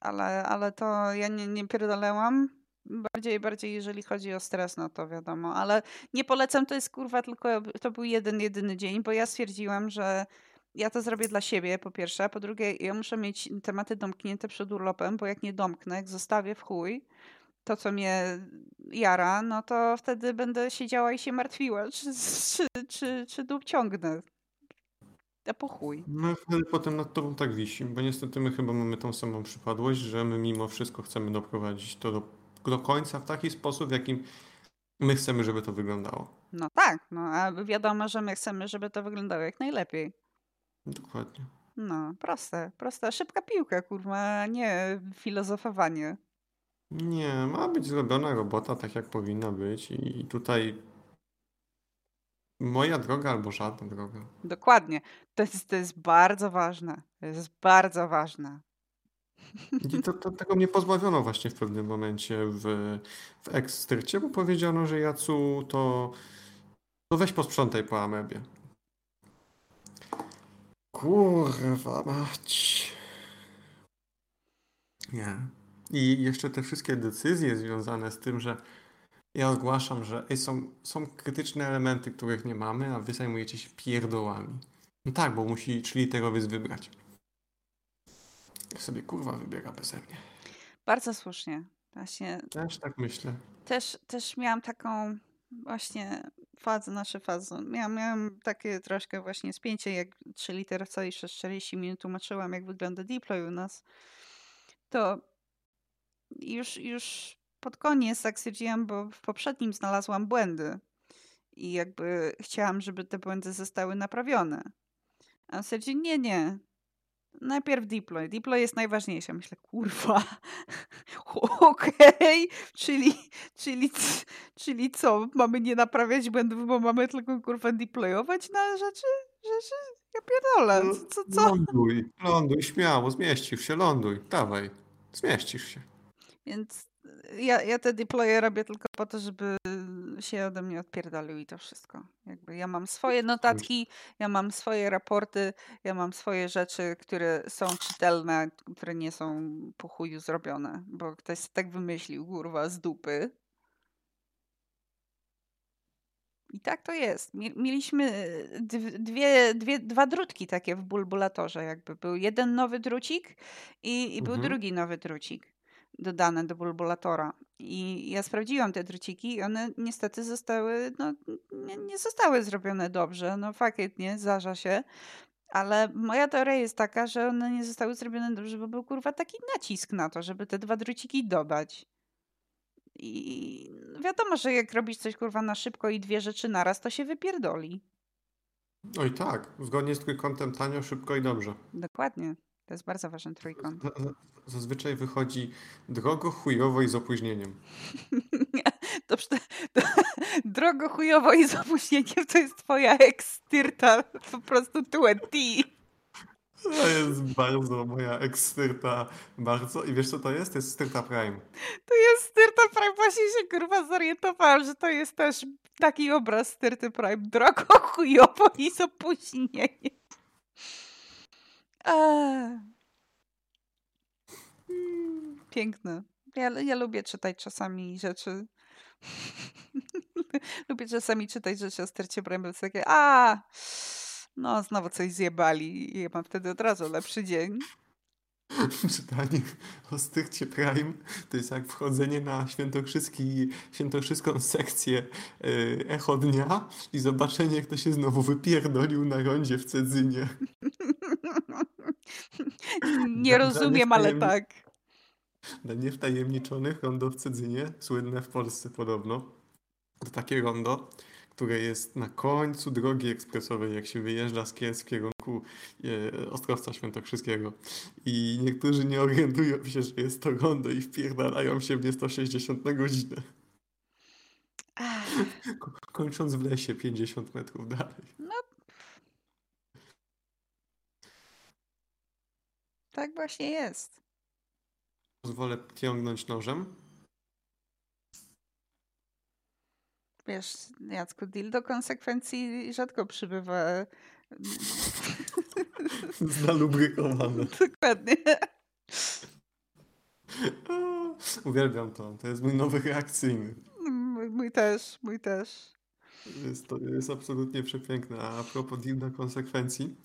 Ale, ale to ja nie, nie pierdolęłam Bardziej, bardziej jeżeli chodzi o stres, no to wiadomo, ale nie polecam, to jest kurwa tylko, to był jeden, jedyny dzień, bo ja stwierdziłam, że ja to zrobię dla siebie, po pierwsze, a po drugie, ja muszę mieć tematy domknięte przed urlopem, bo jak nie domknę, jak zostawię w chuj to, co mnie jara, no to wtedy będę siedziała i się martwiła, czy, czy, czy, czy dół ciągnę. A po chuj. No wtedy potem nad tobą tak wisi, bo niestety my chyba mamy tą samą przypadłość, że my mimo wszystko chcemy doprowadzić to do do końca w taki sposób, w jakim my chcemy, żeby to wyglądało. No tak, no a wiadomo, że my chcemy, żeby to wyglądało jak najlepiej. Dokładnie. No, proste, prosta, szybka piłka, kurwa, nie filozofowanie. Nie, ma być zrobiona robota tak, jak powinna być i tutaj moja droga albo żadna droga. Dokładnie. To jest, to jest bardzo ważne. To jest bardzo ważne. I to, to, tego mnie pozbawiono właśnie w pewnym momencie w, w Ekstrycie, bo powiedziano, że Jacu to, to weź posprzątaj po amebie. Kurwa mać. Nie. I jeszcze te wszystkie decyzje związane z tym, że ja ogłaszam, że są, są krytyczne elementy, których nie mamy, a wy zajmujecie się pierdołami. No tak, bo musi 3 literowiec wybrać. Niech sobie kurwa wybiega beze mnie. Bardzo słusznie. Właśnie. Też tak myślę. Też, też miałam taką właśnie fazę, nasze fazę. Miałam, miałam takie troszkę właśnie spięcie, jak 3 literowca i 40 minut tłumaczyłam, jak wygląda deploy u nas. To już, już pod koniec tak stwierdziłam, bo w poprzednim znalazłam błędy i jakby chciałam, żeby te błędy zostały naprawione. A w zasadzie nie, nie. Najpierw deploy. Deploy jest najważniejsze. Myślę, kurwa, okej, okay. czyli, czyli, czyli co? Mamy nie naprawiać błędów, bo mamy tylko kurwa deployować na rzeczy? Rzeczy? Ja pierdolę. No, co, co? Ląduj, ląduj, śmiało, zmieścisz się, ląduj, dawaj, zmieścisz się. Więc ja, ja te deploye robię tylko po to, żeby się ode mnie odpierdolił i to wszystko. Jakby ja mam swoje notatki, ja mam swoje raporty, ja mam swoje rzeczy, które są czytelne, które nie są po chuju zrobione, bo ktoś tak wymyślił, kurwa, z dupy. I tak to jest. Mieliśmy dwie, dwie, dwa drutki takie w bulbulatorze, jakby. Był jeden nowy drucik i, i był mhm. drugi nowy drucik dodane do bulbulatora. I ja sprawdziłam te druciki i one niestety zostały, no nie, nie zostały zrobione dobrze. No faktycznie, zdarza się. Ale moja teoria jest taka, że one nie zostały zrobione dobrze, bo był kurwa taki nacisk na to, żeby te dwa druciki dodać. I wiadomo, że jak robisz coś kurwa na szybko i dwie rzeczy naraz, to się wypierdoli. Oj tak, zgodnie z trójkątem tanio, szybko i dobrze. Dokładnie. To jest bardzo ważny trójkąt. Zazwyczaj wychodzi drogo, chujowo i z opóźnieniem. Dobrze, to, drogo, chujowo i z opóźnieniem to jest twoja ekstyrta, po prostu 20. To jest bardzo moja ekstyrta, bardzo. I wiesz co to jest? To jest styrta Prime. To jest styrta Prime, właśnie się kurwa zorientowałam, że to jest też taki obraz styrty Prime. Drogo, chujowo i z opóźnieniem. Piękne. Ja, ja lubię czytać czasami rzeczy. lubię czasami czytać rzeczy o stercie Prime. takie, a no znowu coś zjebali i ja mam wtedy od razu lepszy dzień. Czytanie o styrcie Prime to jest jak wchodzenie na świętokrzyski, świętokrzyską sekcję yy, Echo Dnia i zobaczenie, jak to się znowu wypierdolił na rondzie w Cedzynie. Nie rozumiem, ale tak. Dla niewtajemniczonych rondo w Cedzynie, słynne w Polsce podobno, to takie rondo, które jest na końcu drogi ekspresowej, jak się wyjeżdża z Kielc w kierunku e, Ostrowca Świętokrzyskiego. I niektórzy nie orientują się, że jest to rondo i wpierdalają się w nie 160 na godzinę. Kończąc w lesie 50 metrów dalej. No. Tak właśnie jest. Pozwolę ciągnąć nożem. Wiesz, Jacku, deal do konsekwencji rzadko przybywa. Zalubrykowane. Dokładnie. Uwielbiam to. To jest mój nowy reakcyjny. Mój, mój też, mój też. Jest, to jest absolutnie przepiękne. A propos deal do konsekwencji,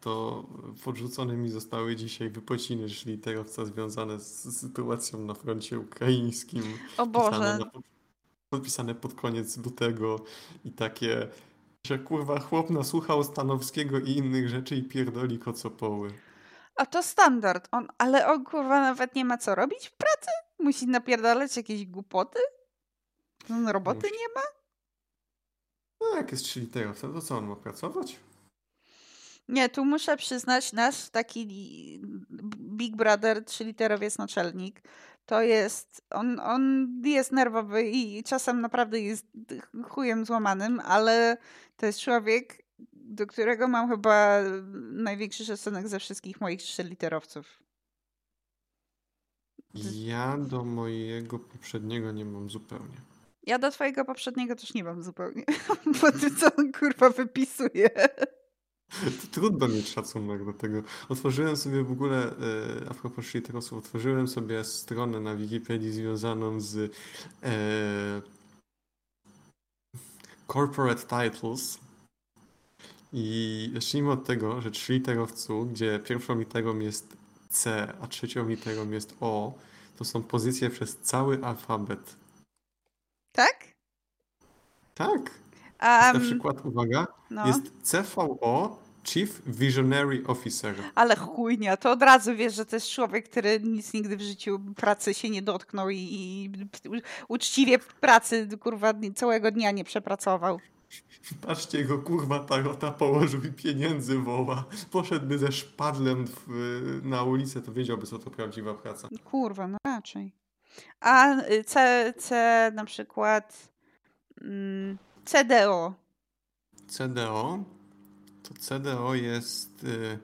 to podrzucone mi zostały dzisiaj wypociny szliterowca związane z sytuacją na froncie ukraińskim. O Boże. podpisane pod koniec lutego i takie, że kurwa chłop nasłuchał Stanowskiego i innych rzeczy i pierdoli kocopoły. A to standard. On, ale on kurwa nawet nie ma co robić w pracy? Musi napierdalać jakieś głupoty? On roboty Musi. nie ma? No jak jest szliterowca, to co on ma pracować? Nie, tu muszę przyznać, nasz taki Big Brother, trzyliterowiec naczelnik, to jest, on, on jest nerwowy i czasem naprawdę jest chujem złamanym, ale to jest człowiek, do którego mam chyba największy szacunek ze wszystkich moich trzyliterowców. Ja do mojego poprzedniego nie mam zupełnie. Ja do twojego poprzedniego też nie mam zupełnie. Po tym, co on kurwa wypisuje. Trudno mieć szacunek do tego. Otworzyłem sobie w ogóle, e, a propos shitterosów, otworzyłem sobie stronę na Wikipedii związaną z e, corporate titles i zacznijmy od tego, że trzy literowcu, gdzie pierwszą literą jest C, a trzecią literą jest O, to są pozycje przez cały alfabet. Tak? Tak. Um, na przykład, uwaga, no. jest CVO, Chief Visionary Officer. Ale chujnia, to od razu wiesz, że to jest człowiek, który nic nigdy w życiu pracy się nie dotknął i, i uczciwie pracy kurwa całego dnia nie przepracował. Patrzcie, jego kurwa tarota położył i pieniędzy woła. Poszedłby ze szpadlem w, na ulicę, to wiedziałby, co to prawdziwa praca. Kurwa, no raczej. A y, C, C na przykład mm, CDO. CDO to CDO jest y,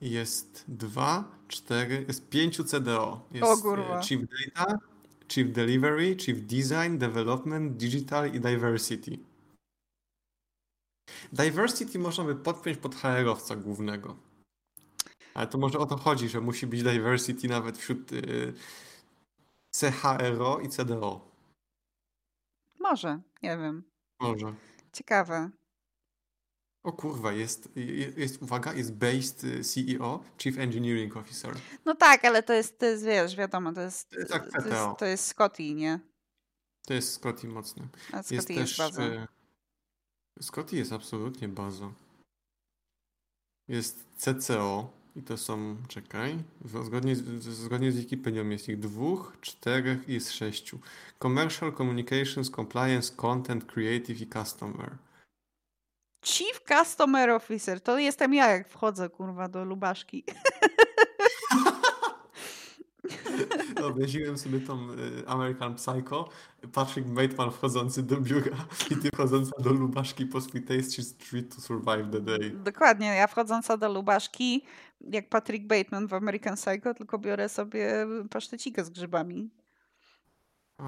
jest 2, 4, jest 5 CDO. Jest o kurwa. Y, Chief Data, Chief Delivery, Chief Design, Development, Digital i Diversity. Diversity można by podpiąć pod HR-owca głównego. Ale to może o to chodzi, że musi być diversity nawet wśród y, CHRO i CDO. Może, nie wiem. Może. Ciekawe. O kurwa, jest, jest, uwaga, jest based y, CEO, Chief Engineering Officer. No tak, ale to jest, to jest wiesz, wiadomo, to jest, tak, to jest, to jest Scotty, nie? To jest Scotty mocny. A Scotty jest, jest też, bazą. Y, Scotty jest absolutnie bazą. Jest CCO i to są, czekaj, zgodnie z, zgodnie z Wikipedią jest ich dwóch, czterech i jest sześciu. Commercial Communications, Compliance, Content, Creative i Customer. Chief Customer Officer. To jestem ja, jak wchodzę, kurwa, do Lubaszki. wyobraziłem sobie tą y, American Psycho, Patrick Bateman wchodzący do biura i ty wchodząca do lubaszki po swój tasty street to survive the day. Dokładnie, ja wchodząca do lubaszki, jak Patrick Bateman w American Psycho, tylko biorę sobie pasztecikę z grzybami. A,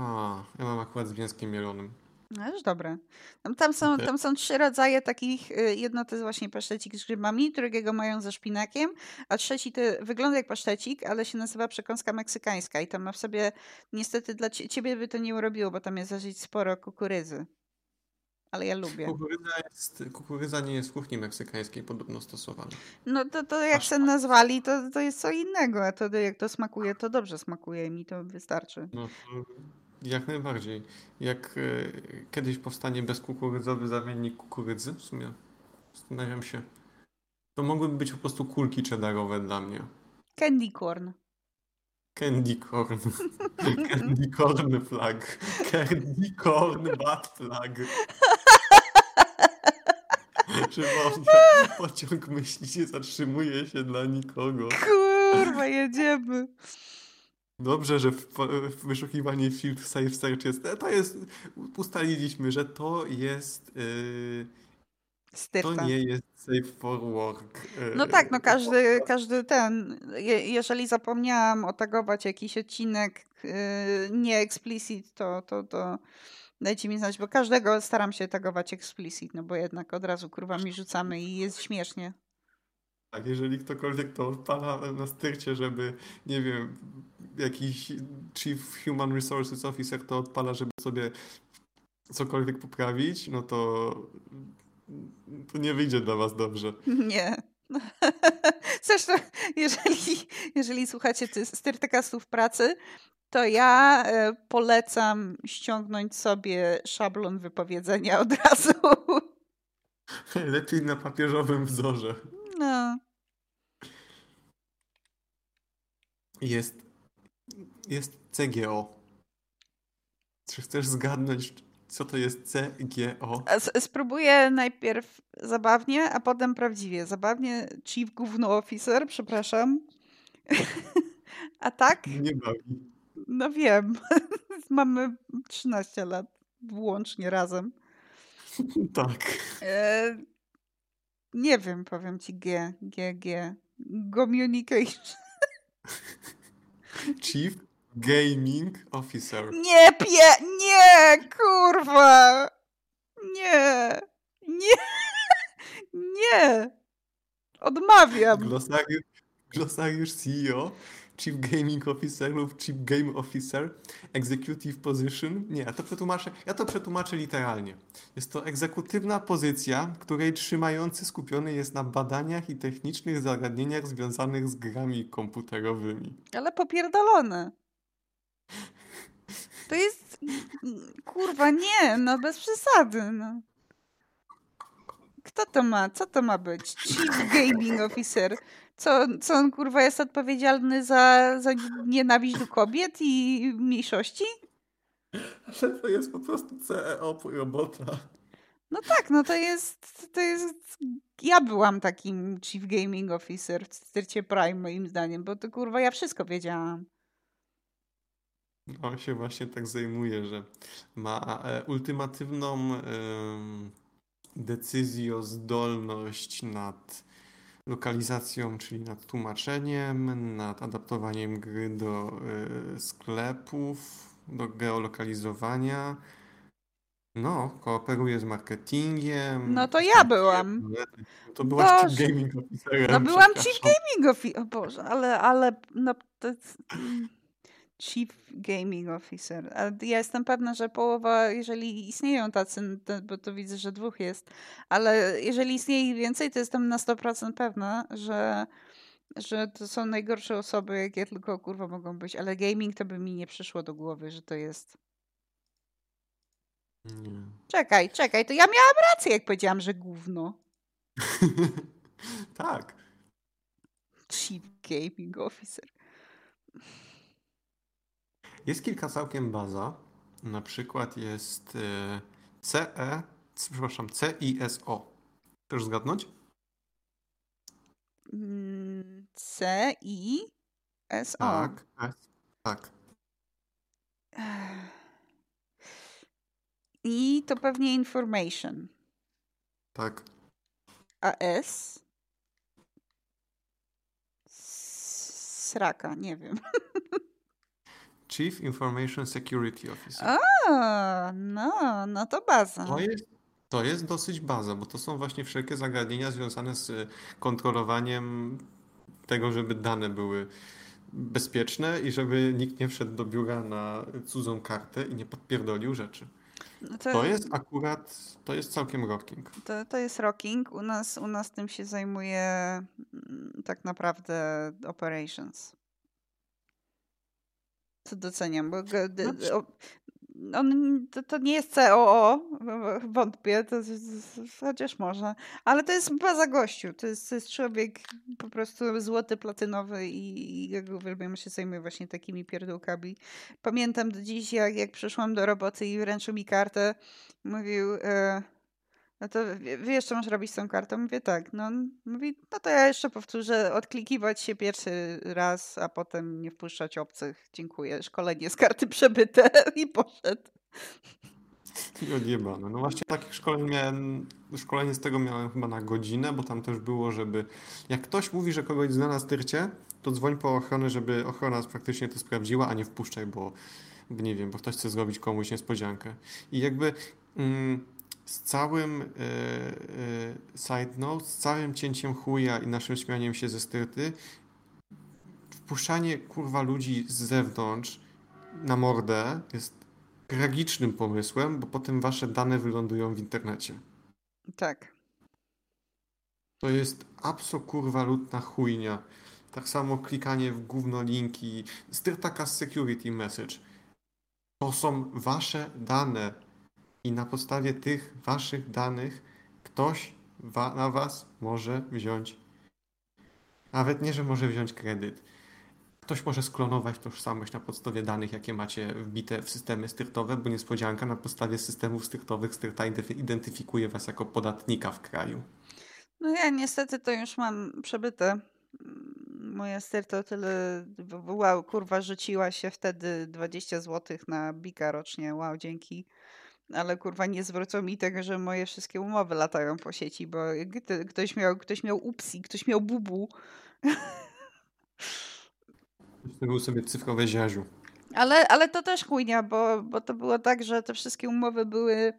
ja mam akurat z mięskiem mielonym. No już dobre. Tam, tam, są, tam są trzy rodzaje takich. Y, jedno to jest właśnie pasztecik z grzybami, drugiego mają ze szpinakiem, a trzeci to wygląda jak pasztecik, ale się nazywa przekąska meksykańska i tam ma w sobie, niestety dla ciebie by to nie urobiło, bo tam jest zażyć sporo kukurydzy. Ale ja lubię. Kukurydza, jest, kukurydza nie jest w kuchni meksykańskiej podobno stosowana. No to, to jak się nazwali, to, to jest co innego, a to jak to smakuje, to dobrze smakuje i mi to wystarczy. No jak najbardziej. Jak e, kiedyś powstanie bezkukurydzowy zamiennik kukurydzy, w sumie zastanawiam się. To mogłyby być po prostu kulki cheddarowe dla mnie. Candy corn. Candy corn. Candy corn flag. Candy corn bad flag. Przypomnę, pociąg myśli nie zatrzymuje się dla nikogo. Kurwa, jedziemy. Dobrze, że w, w wyszukiwanie field safe search jest. To jest. Ustaliliśmy, że to jest. Yy, to nie jest safe for work. Yy, no tak, no każdy, każdy ten. Je, jeżeli zapomniałam otagować jakiś odcinek yy, nie explicit, to, to, to dajcie mi znać, bo każdego staram się tagować explicit, no bo jednak od razu kurwa mi rzucamy i jest śmiesznie. Tak, jeżeli ktokolwiek to odpala na styrcie, żeby, nie wiem, jakiś Chief Human Resources Officer to odpala, żeby sobie cokolwiek poprawić, no to, to nie wyjdzie dla was dobrze. Nie. Zresztą, jeżeli, jeżeli słuchacie styrtekastów pracy, to ja e, polecam ściągnąć sobie szablon wypowiedzenia od razu. Lepiej na papieżowym wzorze. No. Jest, jest CGO. Czy chcesz zgadnąć, co to jest CGO? Spróbuję najpierw zabawnie, a potem prawdziwie. Zabawnie Chief Gówno Officer, przepraszam. a tak? Nie bawi. No wiem. Mamy 13 lat włącznie razem. tak. E, nie wiem, powiem ci G, G, G. Communication. Chief Gaming Officer. Nie, pie, nie, kurwa. Nie, nie, nie. Odmawiam. Glosariusz, glosariusz CEO Chief Gaming Officer lub Chief Game Officer, Executive Position. Nie, ja to przetłumaczę, ja to przetłumaczę literalnie. Jest to egzekutywna pozycja, której trzymający skupiony jest na badaniach i technicznych zagadnieniach związanych z grami komputerowymi. Ale popierdolone. To jest... Kurwa, nie, no bez przesady, no. Kto to ma? Co to ma być? Chief Gaming Officer. Co, co on kurwa jest odpowiedzialny za, za nienawiść do kobiet i mniejszości? Ale to jest po prostu CEO robota. No tak, no to jest, to jest. Ja byłam takim Chief Gaming Officer w styrcie Prime, moim zdaniem, bo to kurwa ja wszystko wiedziałam. On się właśnie tak zajmuje, że ma e, ultimatywną e, decyzjozdolność nad lokalizacją, czyli nad tłumaczeniem, nad adaptowaniem gry do y, sklepów, do geolokalizowania. No, kooperuje z marketingiem. No to ja byłam. To byłaś Chief Gaming Officerem. No byłam Chief Gaming Officer. O Boże, ale, ale no to jest... Chief Gaming Officer. Ale ja jestem pewna, że połowa, jeżeli istnieją tacy, bo to widzę, że dwóch jest, ale jeżeli istnieje ich więcej, to jestem na 100% pewna, że, że to są najgorsze osoby, jakie tylko kurwa mogą być. Ale gaming to by mi nie przyszło do głowy, że to jest. Czekaj, czekaj, to ja miałam rację, jak powiedziałam, że gówno. tak. Chief Gaming Officer. Jest kilka całkiem baza. Na przykład jest e, CE, przepraszam, CISO. Chcesz zgadnąć? Mm, CISO. Tak, tak. I to pewnie information. Tak. A S? Sraka, nie wiem. Chief Information Security Officer. A, no, no to baza. To jest, to jest dosyć baza, bo to są właśnie wszelkie zagadnienia związane z kontrolowaniem tego, żeby dane były bezpieczne i żeby nikt nie wszedł do biura na cudzą kartę i nie podpierdolił rzeczy. No to, to, jest akurat, to jest całkiem rocking. To, to jest rocking. U nas, u nas tym się zajmuje mm, tak naprawdę operations. Co doceniam, bo no, on, to, to, nie jest COO, wątpię, to, chociaż może, ale to jest baza gościu, to jest, to jest człowiek po prostu złoty, platynowy i, i jak uwielbiam się zajmuje właśnie takimi pierdółkami. Pamiętam do dziś, jak, jak przyszłam do roboty i wręczył mi kartę, mówił... E, no to wiesz, co masz robić z tą kartą? Mówię tak. No, mówi, no to ja jeszcze powtórzę, odklikiwać się pierwszy raz, a potem nie wpuszczać obcych. Dziękuję. Szkolenie z karty przebyte i poszedł. I odjebane. No właśnie takich szkoleń miałem, szkolenie z tego miałem chyba na godzinę, bo tam też było, żeby jak ktoś mówi, że kogoś zna na styrcie, to dzwoń po ochronę, żeby ochrona faktycznie to sprawdziła, a nie wpuszczaj, bo nie wiem, bo ktoś chce zrobić komuś niespodziankę. I jakby... Mm, z całym e, e, side note, z całym cięciem chuja i naszym śmianiem się ze styrty, wpuszczanie kurwa ludzi z zewnątrz na mordę jest tragicznym pomysłem, bo potem wasze dane wylądują w internecie. Tak. To jest abso kurwa lutna chujnia. Tak samo klikanie w gówno linki. Styrtaka security message. To są wasze dane i na podstawie tych waszych danych ktoś wa na was może wziąć, nawet nie, że może wziąć kredyt. Ktoś może sklonować tożsamość na podstawie danych, jakie macie wbite w systemy styrtowe, bo niespodzianka na podstawie systemów styrtowych styrta identyfikuje was jako podatnika w kraju. No ja niestety to już mam przebyte. Moja styrta tyle, wow, kurwa, rzuciła się wtedy 20 zł na bika rocznie, wow, dzięki ale kurwa nie zwrócą mi tego, że moje wszystkie umowy latają po sieci, bo ktoś miał, ktoś miał upsi, ktoś miał bubu. To był sobie cyfrowe ziaziu. Ale, ale to też chujnia, bo, bo to było tak, że te wszystkie umowy były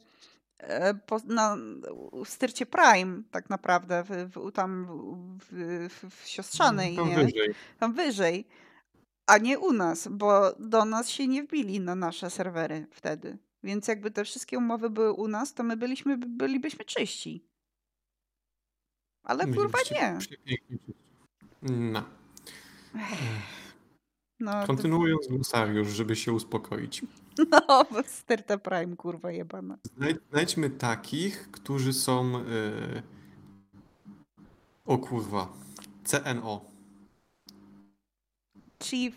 e, po, na, w styrcie Prime tak naprawdę, w, w, tam w, w, w siostrzanej. Tam nie? wyżej. Tam wyżej. A nie u nas, bo do nas się nie wbili na nasze serwery wtedy. Więc jakby te wszystkie umowy były u nas, to my byliśmy, bylibyśmy czyści. Ale kurwa nie. No. No, Kontynuując glosariusz, żeby się uspokoić. No, bo Sterta Prime, kurwa jebana. Znajdźmy takich, którzy są... Yy... O kurwa. CNO. Chief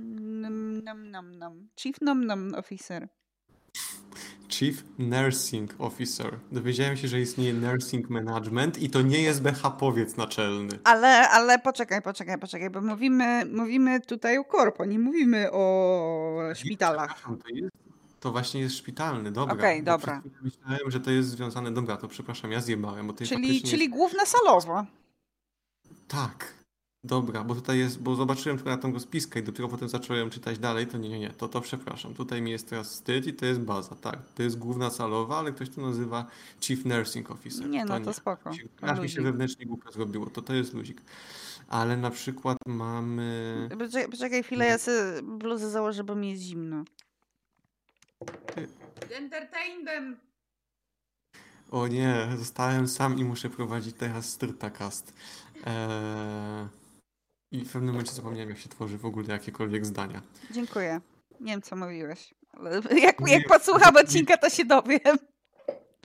Num, num, num, num. Chief Num Num Officer. Chief Nursing Officer. Dowiedziałem się, że istnieje Nursing Management i to nie jest BH-powiec naczelny. Ale, ale poczekaj, poczekaj, poczekaj, bo mówimy, mówimy tutaj o korpo, nie mówimy o szpitalach. To, jest, to właśnie jest szpitalny, dobra. Okej, okay, dobra. Myślałem, że to jest związane, dobra, to przepraszam, ja zjebałem. Bo czyli czyli jest... główna salowa. Tak, Dobra, bo tutaj jest, bo zobaczyłem tylko na tą rozpiskę i dopiero potem zacząłem czytać dalej, to nie, nie, nie, to, to przepraszam. Tutaj mi jest teraz wstyd i to jest baza, tak. To jest główna salowa, ale ktoś to nazywa Chief Nursing Officer. Nie, no to, to spoko. Aż mi się wewnętrznie głupio zrobiło, to to jest luzik. Ale na przykład mamy... Poczekaj, poczekaj chwilę, ja sobie bluzę założę, bo mi jest zimno. Entertain them! O nie, zostałem sam i muszę prowadzić teraz Styrtacast. Eee... I w pewnym momencie zapomniałem, jak się tworzy w ogóle jakiekolwiek zdania. Dziękuję. Nie wiem, co mówiłeś. Jak, jak podsłucham odcinka, to się dowiem.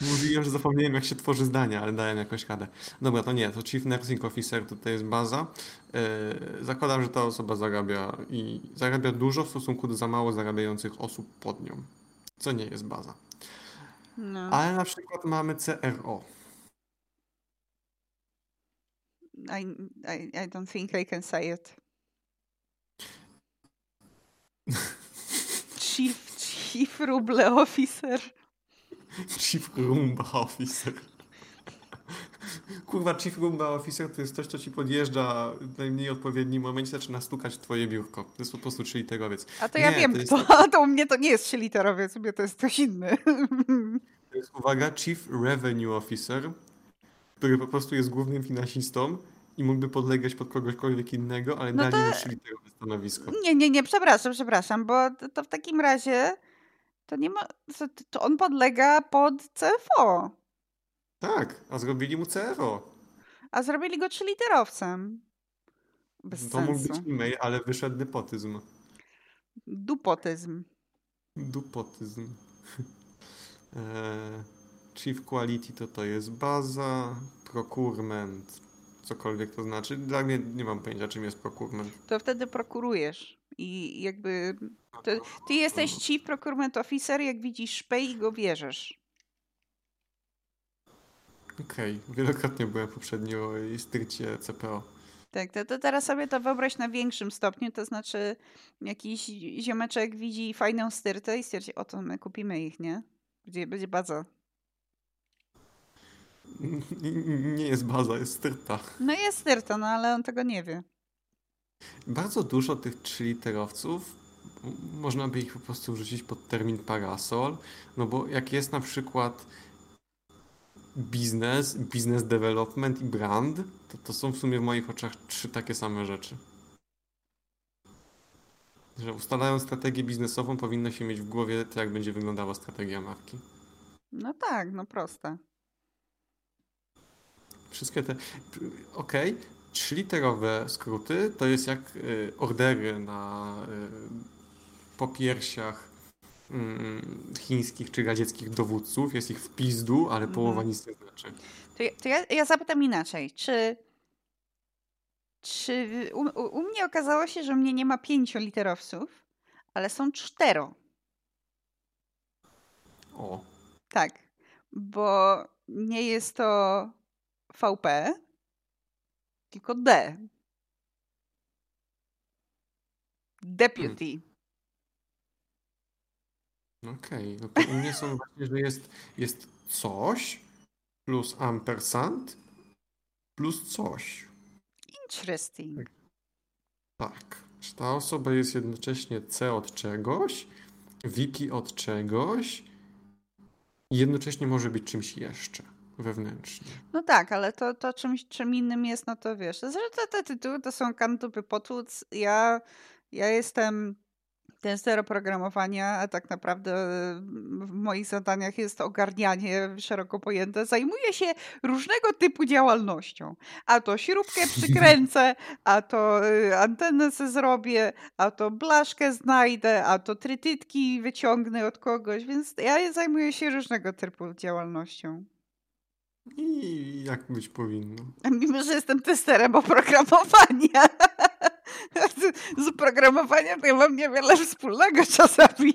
Mówiłem, że zapomniałem, jak się tworzy zdania, ale dałem jakąś radę. Dobra, to nie, to Chief Nursing Officer to jest baza. Yy, zakładam, że ta osoba zarabia i zarabia dużo w stosunku do za mało zarabiających osób pod nią, co nie jest baza. No. Ale na przykład mamy CRO. I, I, I don't think I can say it. Chief, chief Ruble Officer. Chief Rumba Officer. Kurwa, Chief Rumba Officer to jest coś, co ci podjeżdża w najmniej odpowiednim momencie, zaczyna stukać w twoje biurko. To jest po prostu trzyliterowiec. A to ja wiem to kto, tak... to u mnie to nie jest trzyliterowiec, u mnie to jest ktoś inny. To jest, uwaga, Chief Revenue Officer, który po prostu jest głównym finansistą i mógłby podlegać pod kogośkolwiek innego, ale no dali to... mu trzyliterowe stanowisko. Nie, nie, nie, przepraszam, przepraszam, bo to, to w takim razie to nie ma, to on podlega pod CFO. Tak, a zrobili mu CFO. A zrobili go trzyliterowcem. Bez to mógł być e-mail, ale wyszedł nepotyzm. Dupotyzm. Dupotyzm. E, Chief Quality to to jest baza, procurement, cokolwiek to znaczy. Dla mnie nie mam pojęcia, czym jest procurement. To wtedy prokurujesz i jakby to, ty jesteś Chief Procurement Officer, jak widzisz szpej i go bierzesz. Okej, okay. wielokrotnie byłem poprzednio w styrcie CPO. Tak, to, to teraz sobie to wyobraź na większym stopniu, to znaczy jakiś ziomeczek widzi fajną styrtę i stwierdzi, oto my kupimy ich, nie? Gdzie będzie baza. Nie jest baza, jest styrta. No jest styrta, no ale on tego nie wie. Bardzo dużo tych trzyliterowców można by ich po prostu wrzucić pod termin parasol, no bo jak jest na przykład biznes, business development i brand, to to są w sumie w moich oczach trzy takie same rzeczy. Że ustalając strategię biznesową powinno się mieć w głowie to, jak będzie wyglądała strategia marki. No tak, no proste. Wszystkie te. Okej, okay. trzyliterowe skróty to jest jak y, ordery na y, popiersiach mm, chińskich czy radzieckich dowódców. Jest ich w pizdu, ale połowa mhm. nic nie znaczy. To ja, to ja, ja zapytam inaczej. Czy, czy u, u, mnie okazało się, że mnie nie ma pięcioliterowców, ale są cztero. O. Tak, bo nie jest to VP, tylko D. Deputy. Hmm. Okej, okay. no to u mnie są właśnie, że jest, jest coś plus ampersand plus coś. Interesting. Tak. tak. Czy ta osoba jest jednocześnie C od czegoś, wiki od czegoś i jednocześnie może być czymś jeszcze wewnętrznie. No tak, ale to, to czymś, czym innym jest, no to wiesz, to, te, te tytuły to są kantupy potłuc. Ja, ja jestem ten oprogramowania, a tak naprawdę w moich zadaniach jest ogarnianie szeroko pojęte. Zajmuję się różnego typu działalnością. A to śrubkę przykręcę, a to y, antenę se zrobię, a to blaszkę znajdę, a to trytytki wyciągnę od kogoś, więc ja zajmuję się różnego typu działalnością. I jak być powinno. Mimo, że jestem testerem oprogramowania. Z oprogramowaniem to ja mam niewiele wspólnego czasami.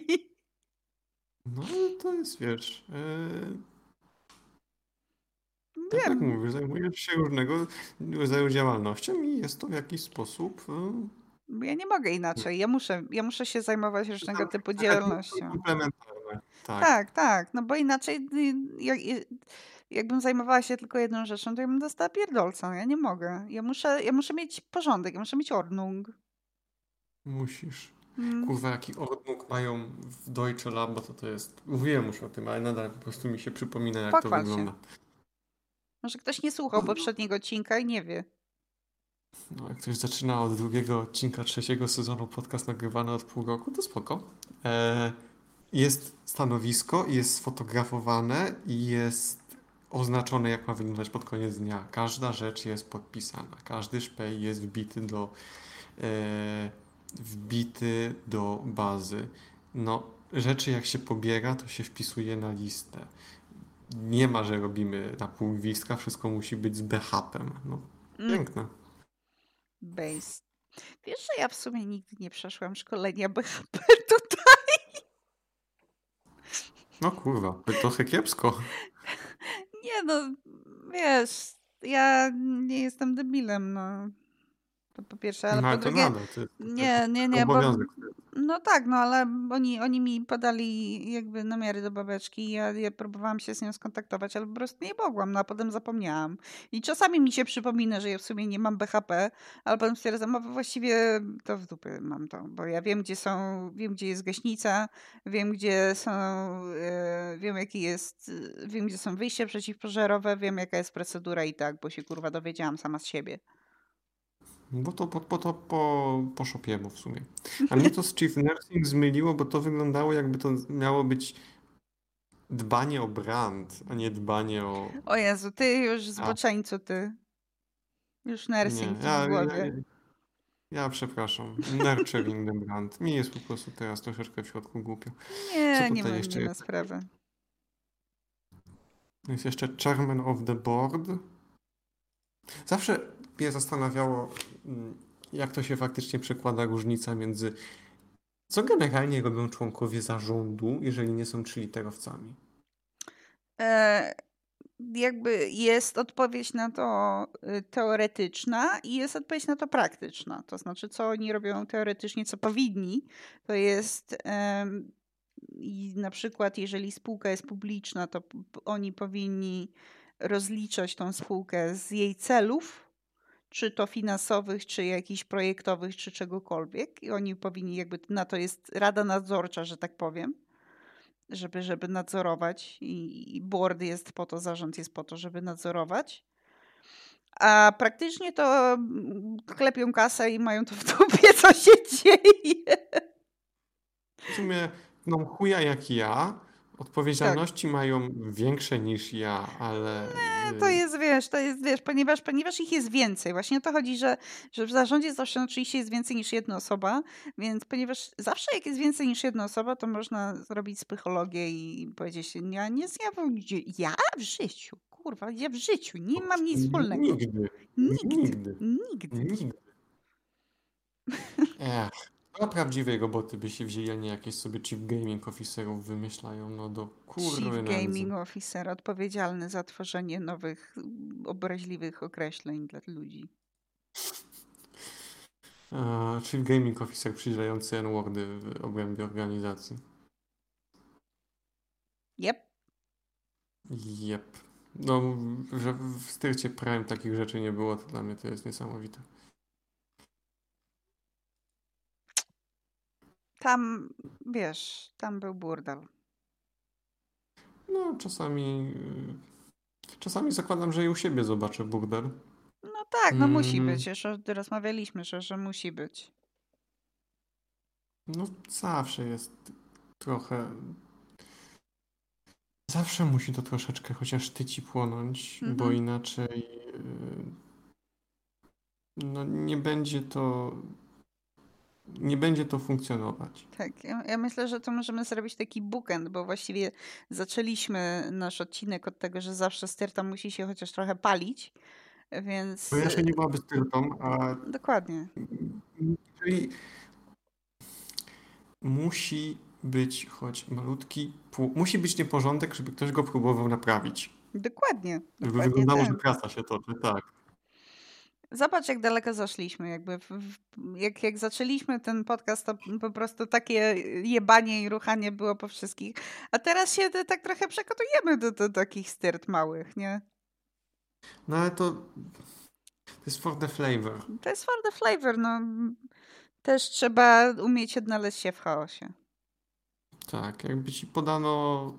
No to jest, wiesz... Yy... Tak jak mówisz, zajmujesz się różnego rodzaju działalnością i jest to w jakiś sposób... Yy... Ja nie mogę inaczej. Ja muszę, ja muszę się zajmować różnego tak, typu tak, działalnością. Komplementarne. Tak. tak, tak. No bo inaczej jak, jakbym zajmowała się tylko jedną rzeczą, to ja bym dostała pierdolca. Ja nie mogę. Ja muszę, ja muszę mieć porządek, ja muszę mieć ordnung. Musisz. Mm. Kurwa, jaki ordnung mają w Deutsche Lab, to to jest... Mówiłem już o tym, ale nadal po prostu mi się przypomina, jak Pochwal to wygląda. Się. Może ktoś nie słuchał poprzedniego odcinka i nie wie. No, jak ktoś zaczyna od drugiego odcinka trzeciego sezonu podcast nagrywany od pół roku, to spoko. E, jest stanowisko, jest sfotografowane i jest oznaczone, jak ma wyglądać pod koniec dnia. Każda rzecz jest podpisana. Każdy szpej jest wbity do, e, wbity do bazy. No, rzeczy jak się pobiera, to się wpisuje na listę. Nie ma, że robimy na pół gwizdka, wszystko musi być z BHP-em. No, mm. piękne. Base. Wiesz, że ja w sumie nigdy nie przeszłam szkolenia BHP tutaj? No kurwa, to trochę kiepsko. Nie no, wiesz, ja nie jestem debilem, no. To po pierwsze, ale no, po drugie... Nadal, nie, nie, nie, bo, No tak, no ale oni, oni mi podali jakby namiary do babeczki ja, ja próbowałam się z nią skontaktować, ale po prostu nie mogłam, no a potem zapomniałam. I czasami mi się przypomina, że ja w sumie nie mam BHP, ale potem stwierdzam, a właściwie to w dupy mam to, bo ja wiem, gdzie są, wiem, gdzie jest gaśnica, wiem, gdzie są, yy, wiem, jaki jest, wiem, gdzie są wyjścia przeciwpożarowe, wiem, jaka jest procedura i tak, bo się kurwa dowiedziałam sama z siebie. Bo to po, po, to po, po szopiemu w sumie. A mnie to z Chief Nursing zmyliło, bo to wyglądało jakby to miało być dbanie o brand, a nie dbanie o... O Jezu, ty już zboczeńcu, ty. Już nursing nie, ja, w głowie. Ja, ja, ja przepraszam. Nurturing the brand. Mi jest po prostu teraz troszeczkę w środku głupio. Nie, nie ma jeszcze na sprawę. Jest jeszcze chairman of the board. Zawsze mnie zastanawiało, mm, jak to się faktycznie przekłada różnica między co generalnie robią członkowie zarządu, jeżeli nie są trzyliterowcami? E, jakby jest odpowiedź na to y, teoretyczna i jest odpowiedź na to praktyczna. To znaczy, co oni robią teoretycznie, co powinni, to jest i na przykład, jeżeli spółka jest publiczna, to oni powinni rozliczać tą spółkę z jej celów, czy to finansowych, czy jakichś projektowych, czy czegokolwiek. I oni powinni jakby, na to jest rada nadzorcza, że tak powiem, żeby, żeby nadzorować i, i board jest po to, zarząd jest po to, żeby nadzorować. A praktycznie to mm, klepią kasę i mają to w dupie, co się dzieje. W sumie no chuja jak ja, Odpowiedzialności tak. mają większe niż ja, ale. Nie, to jest, wiesz, to jest, wiesz, ponieważ, ponieważ ich jest więcej. Właśnie o to chodzi, że, że w zarządzie zawsze oczywiście jest więcej niż jedna osoba, więc ponieważ zawsze jak jest więcej niż jedna osoba, to można zrobić psychologię i powiedzieć, ja nie zjawam, ja w życiu, kurwa, ja w życiu nie mam nic wspólnego. Nigdy. Nigdy. Nigdy. Nigdy. Nigdy. Ech. No prawdziwej roboty by się wzięli, a nie jakieś sobie chief gaming officerów wymyślają, no do kurwy Chief nędzy. gaming officer odpowiedzialny za tworzenie nowych, obraźliwych określeń dla ludzi. Uh, chief gaming officer przyjrzający N-wordy w obrębie organizacji. Yep. Yep. No, że w styrcie Prime takich rzeczy nie było, to dla mnie to jest niesamowite. Tam, wiesz, tam był burdel. No, czasami. Czasami zakładam, że i u siebie zobaczę burdel. No tak, no mm. musi być. Już rozmawialiśmy, że, że musi być. No, zawsze jest trochę. Zawsze musi to troszeczkę chociaż tyci płonąć, bo mhm. inaczej. Y, no, nie będzie to nie będzie to funkcjonować. Tak, ja, ja, myślę, że to możemy zrobić taki bookend, bo właściwie zaczęliśmy nasz odcinek od tego, że zawsze styrta musi się chociaż trochę palić, więc... No ja się nie byłaby styrtą, a... Dokładnie. Czyli musi być choć malutki, musi być nieporządek, żeby ktoś go próbował naprawić. Dokładnie. Żeby dokładnie wyglądało, tak. że praca się toczy, tak. Zobacz, jak daleko zaszliśmy. Jakby w, w, jak, jak zaczęliśmy ten podcast, to po prostu takie jebanie i ruchanie było po wszystkich. A teraz się tak trochę przekotujemy do, do, do takich styrt małych, nie? No ale to. To jest for the flavor. To jest for the flavor. No. Też trzeba umieć odnaleźć się w chaosie. Tak, jakby ci podano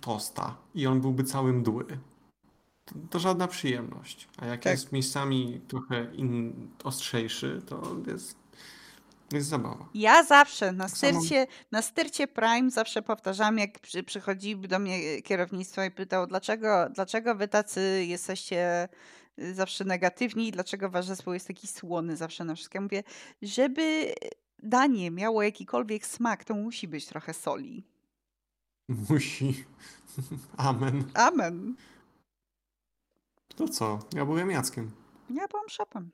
tosta i on byłby cały mdły to, to żadna przyjemność. A jak tak. jest miejscami trochę in, ostrzejszy, to jest, jest zabawa. Ja zawsze na styrcie, na styrcie Prime zawsze powtarzam, jak przy, przychodzi do mnie kierownictwo i pytał, dlaczego, dlaczego wy tacy jesteście y, zawsze negatywni, dlaczego wasz zespół jest taki słony zawsze na wszystko. mówię, żeby danie miało jakikolwiek smak, to musi być trochę soli. Musi. Amen. Amen. To co? Ja byłem Jackiem. Ja byłam szopem.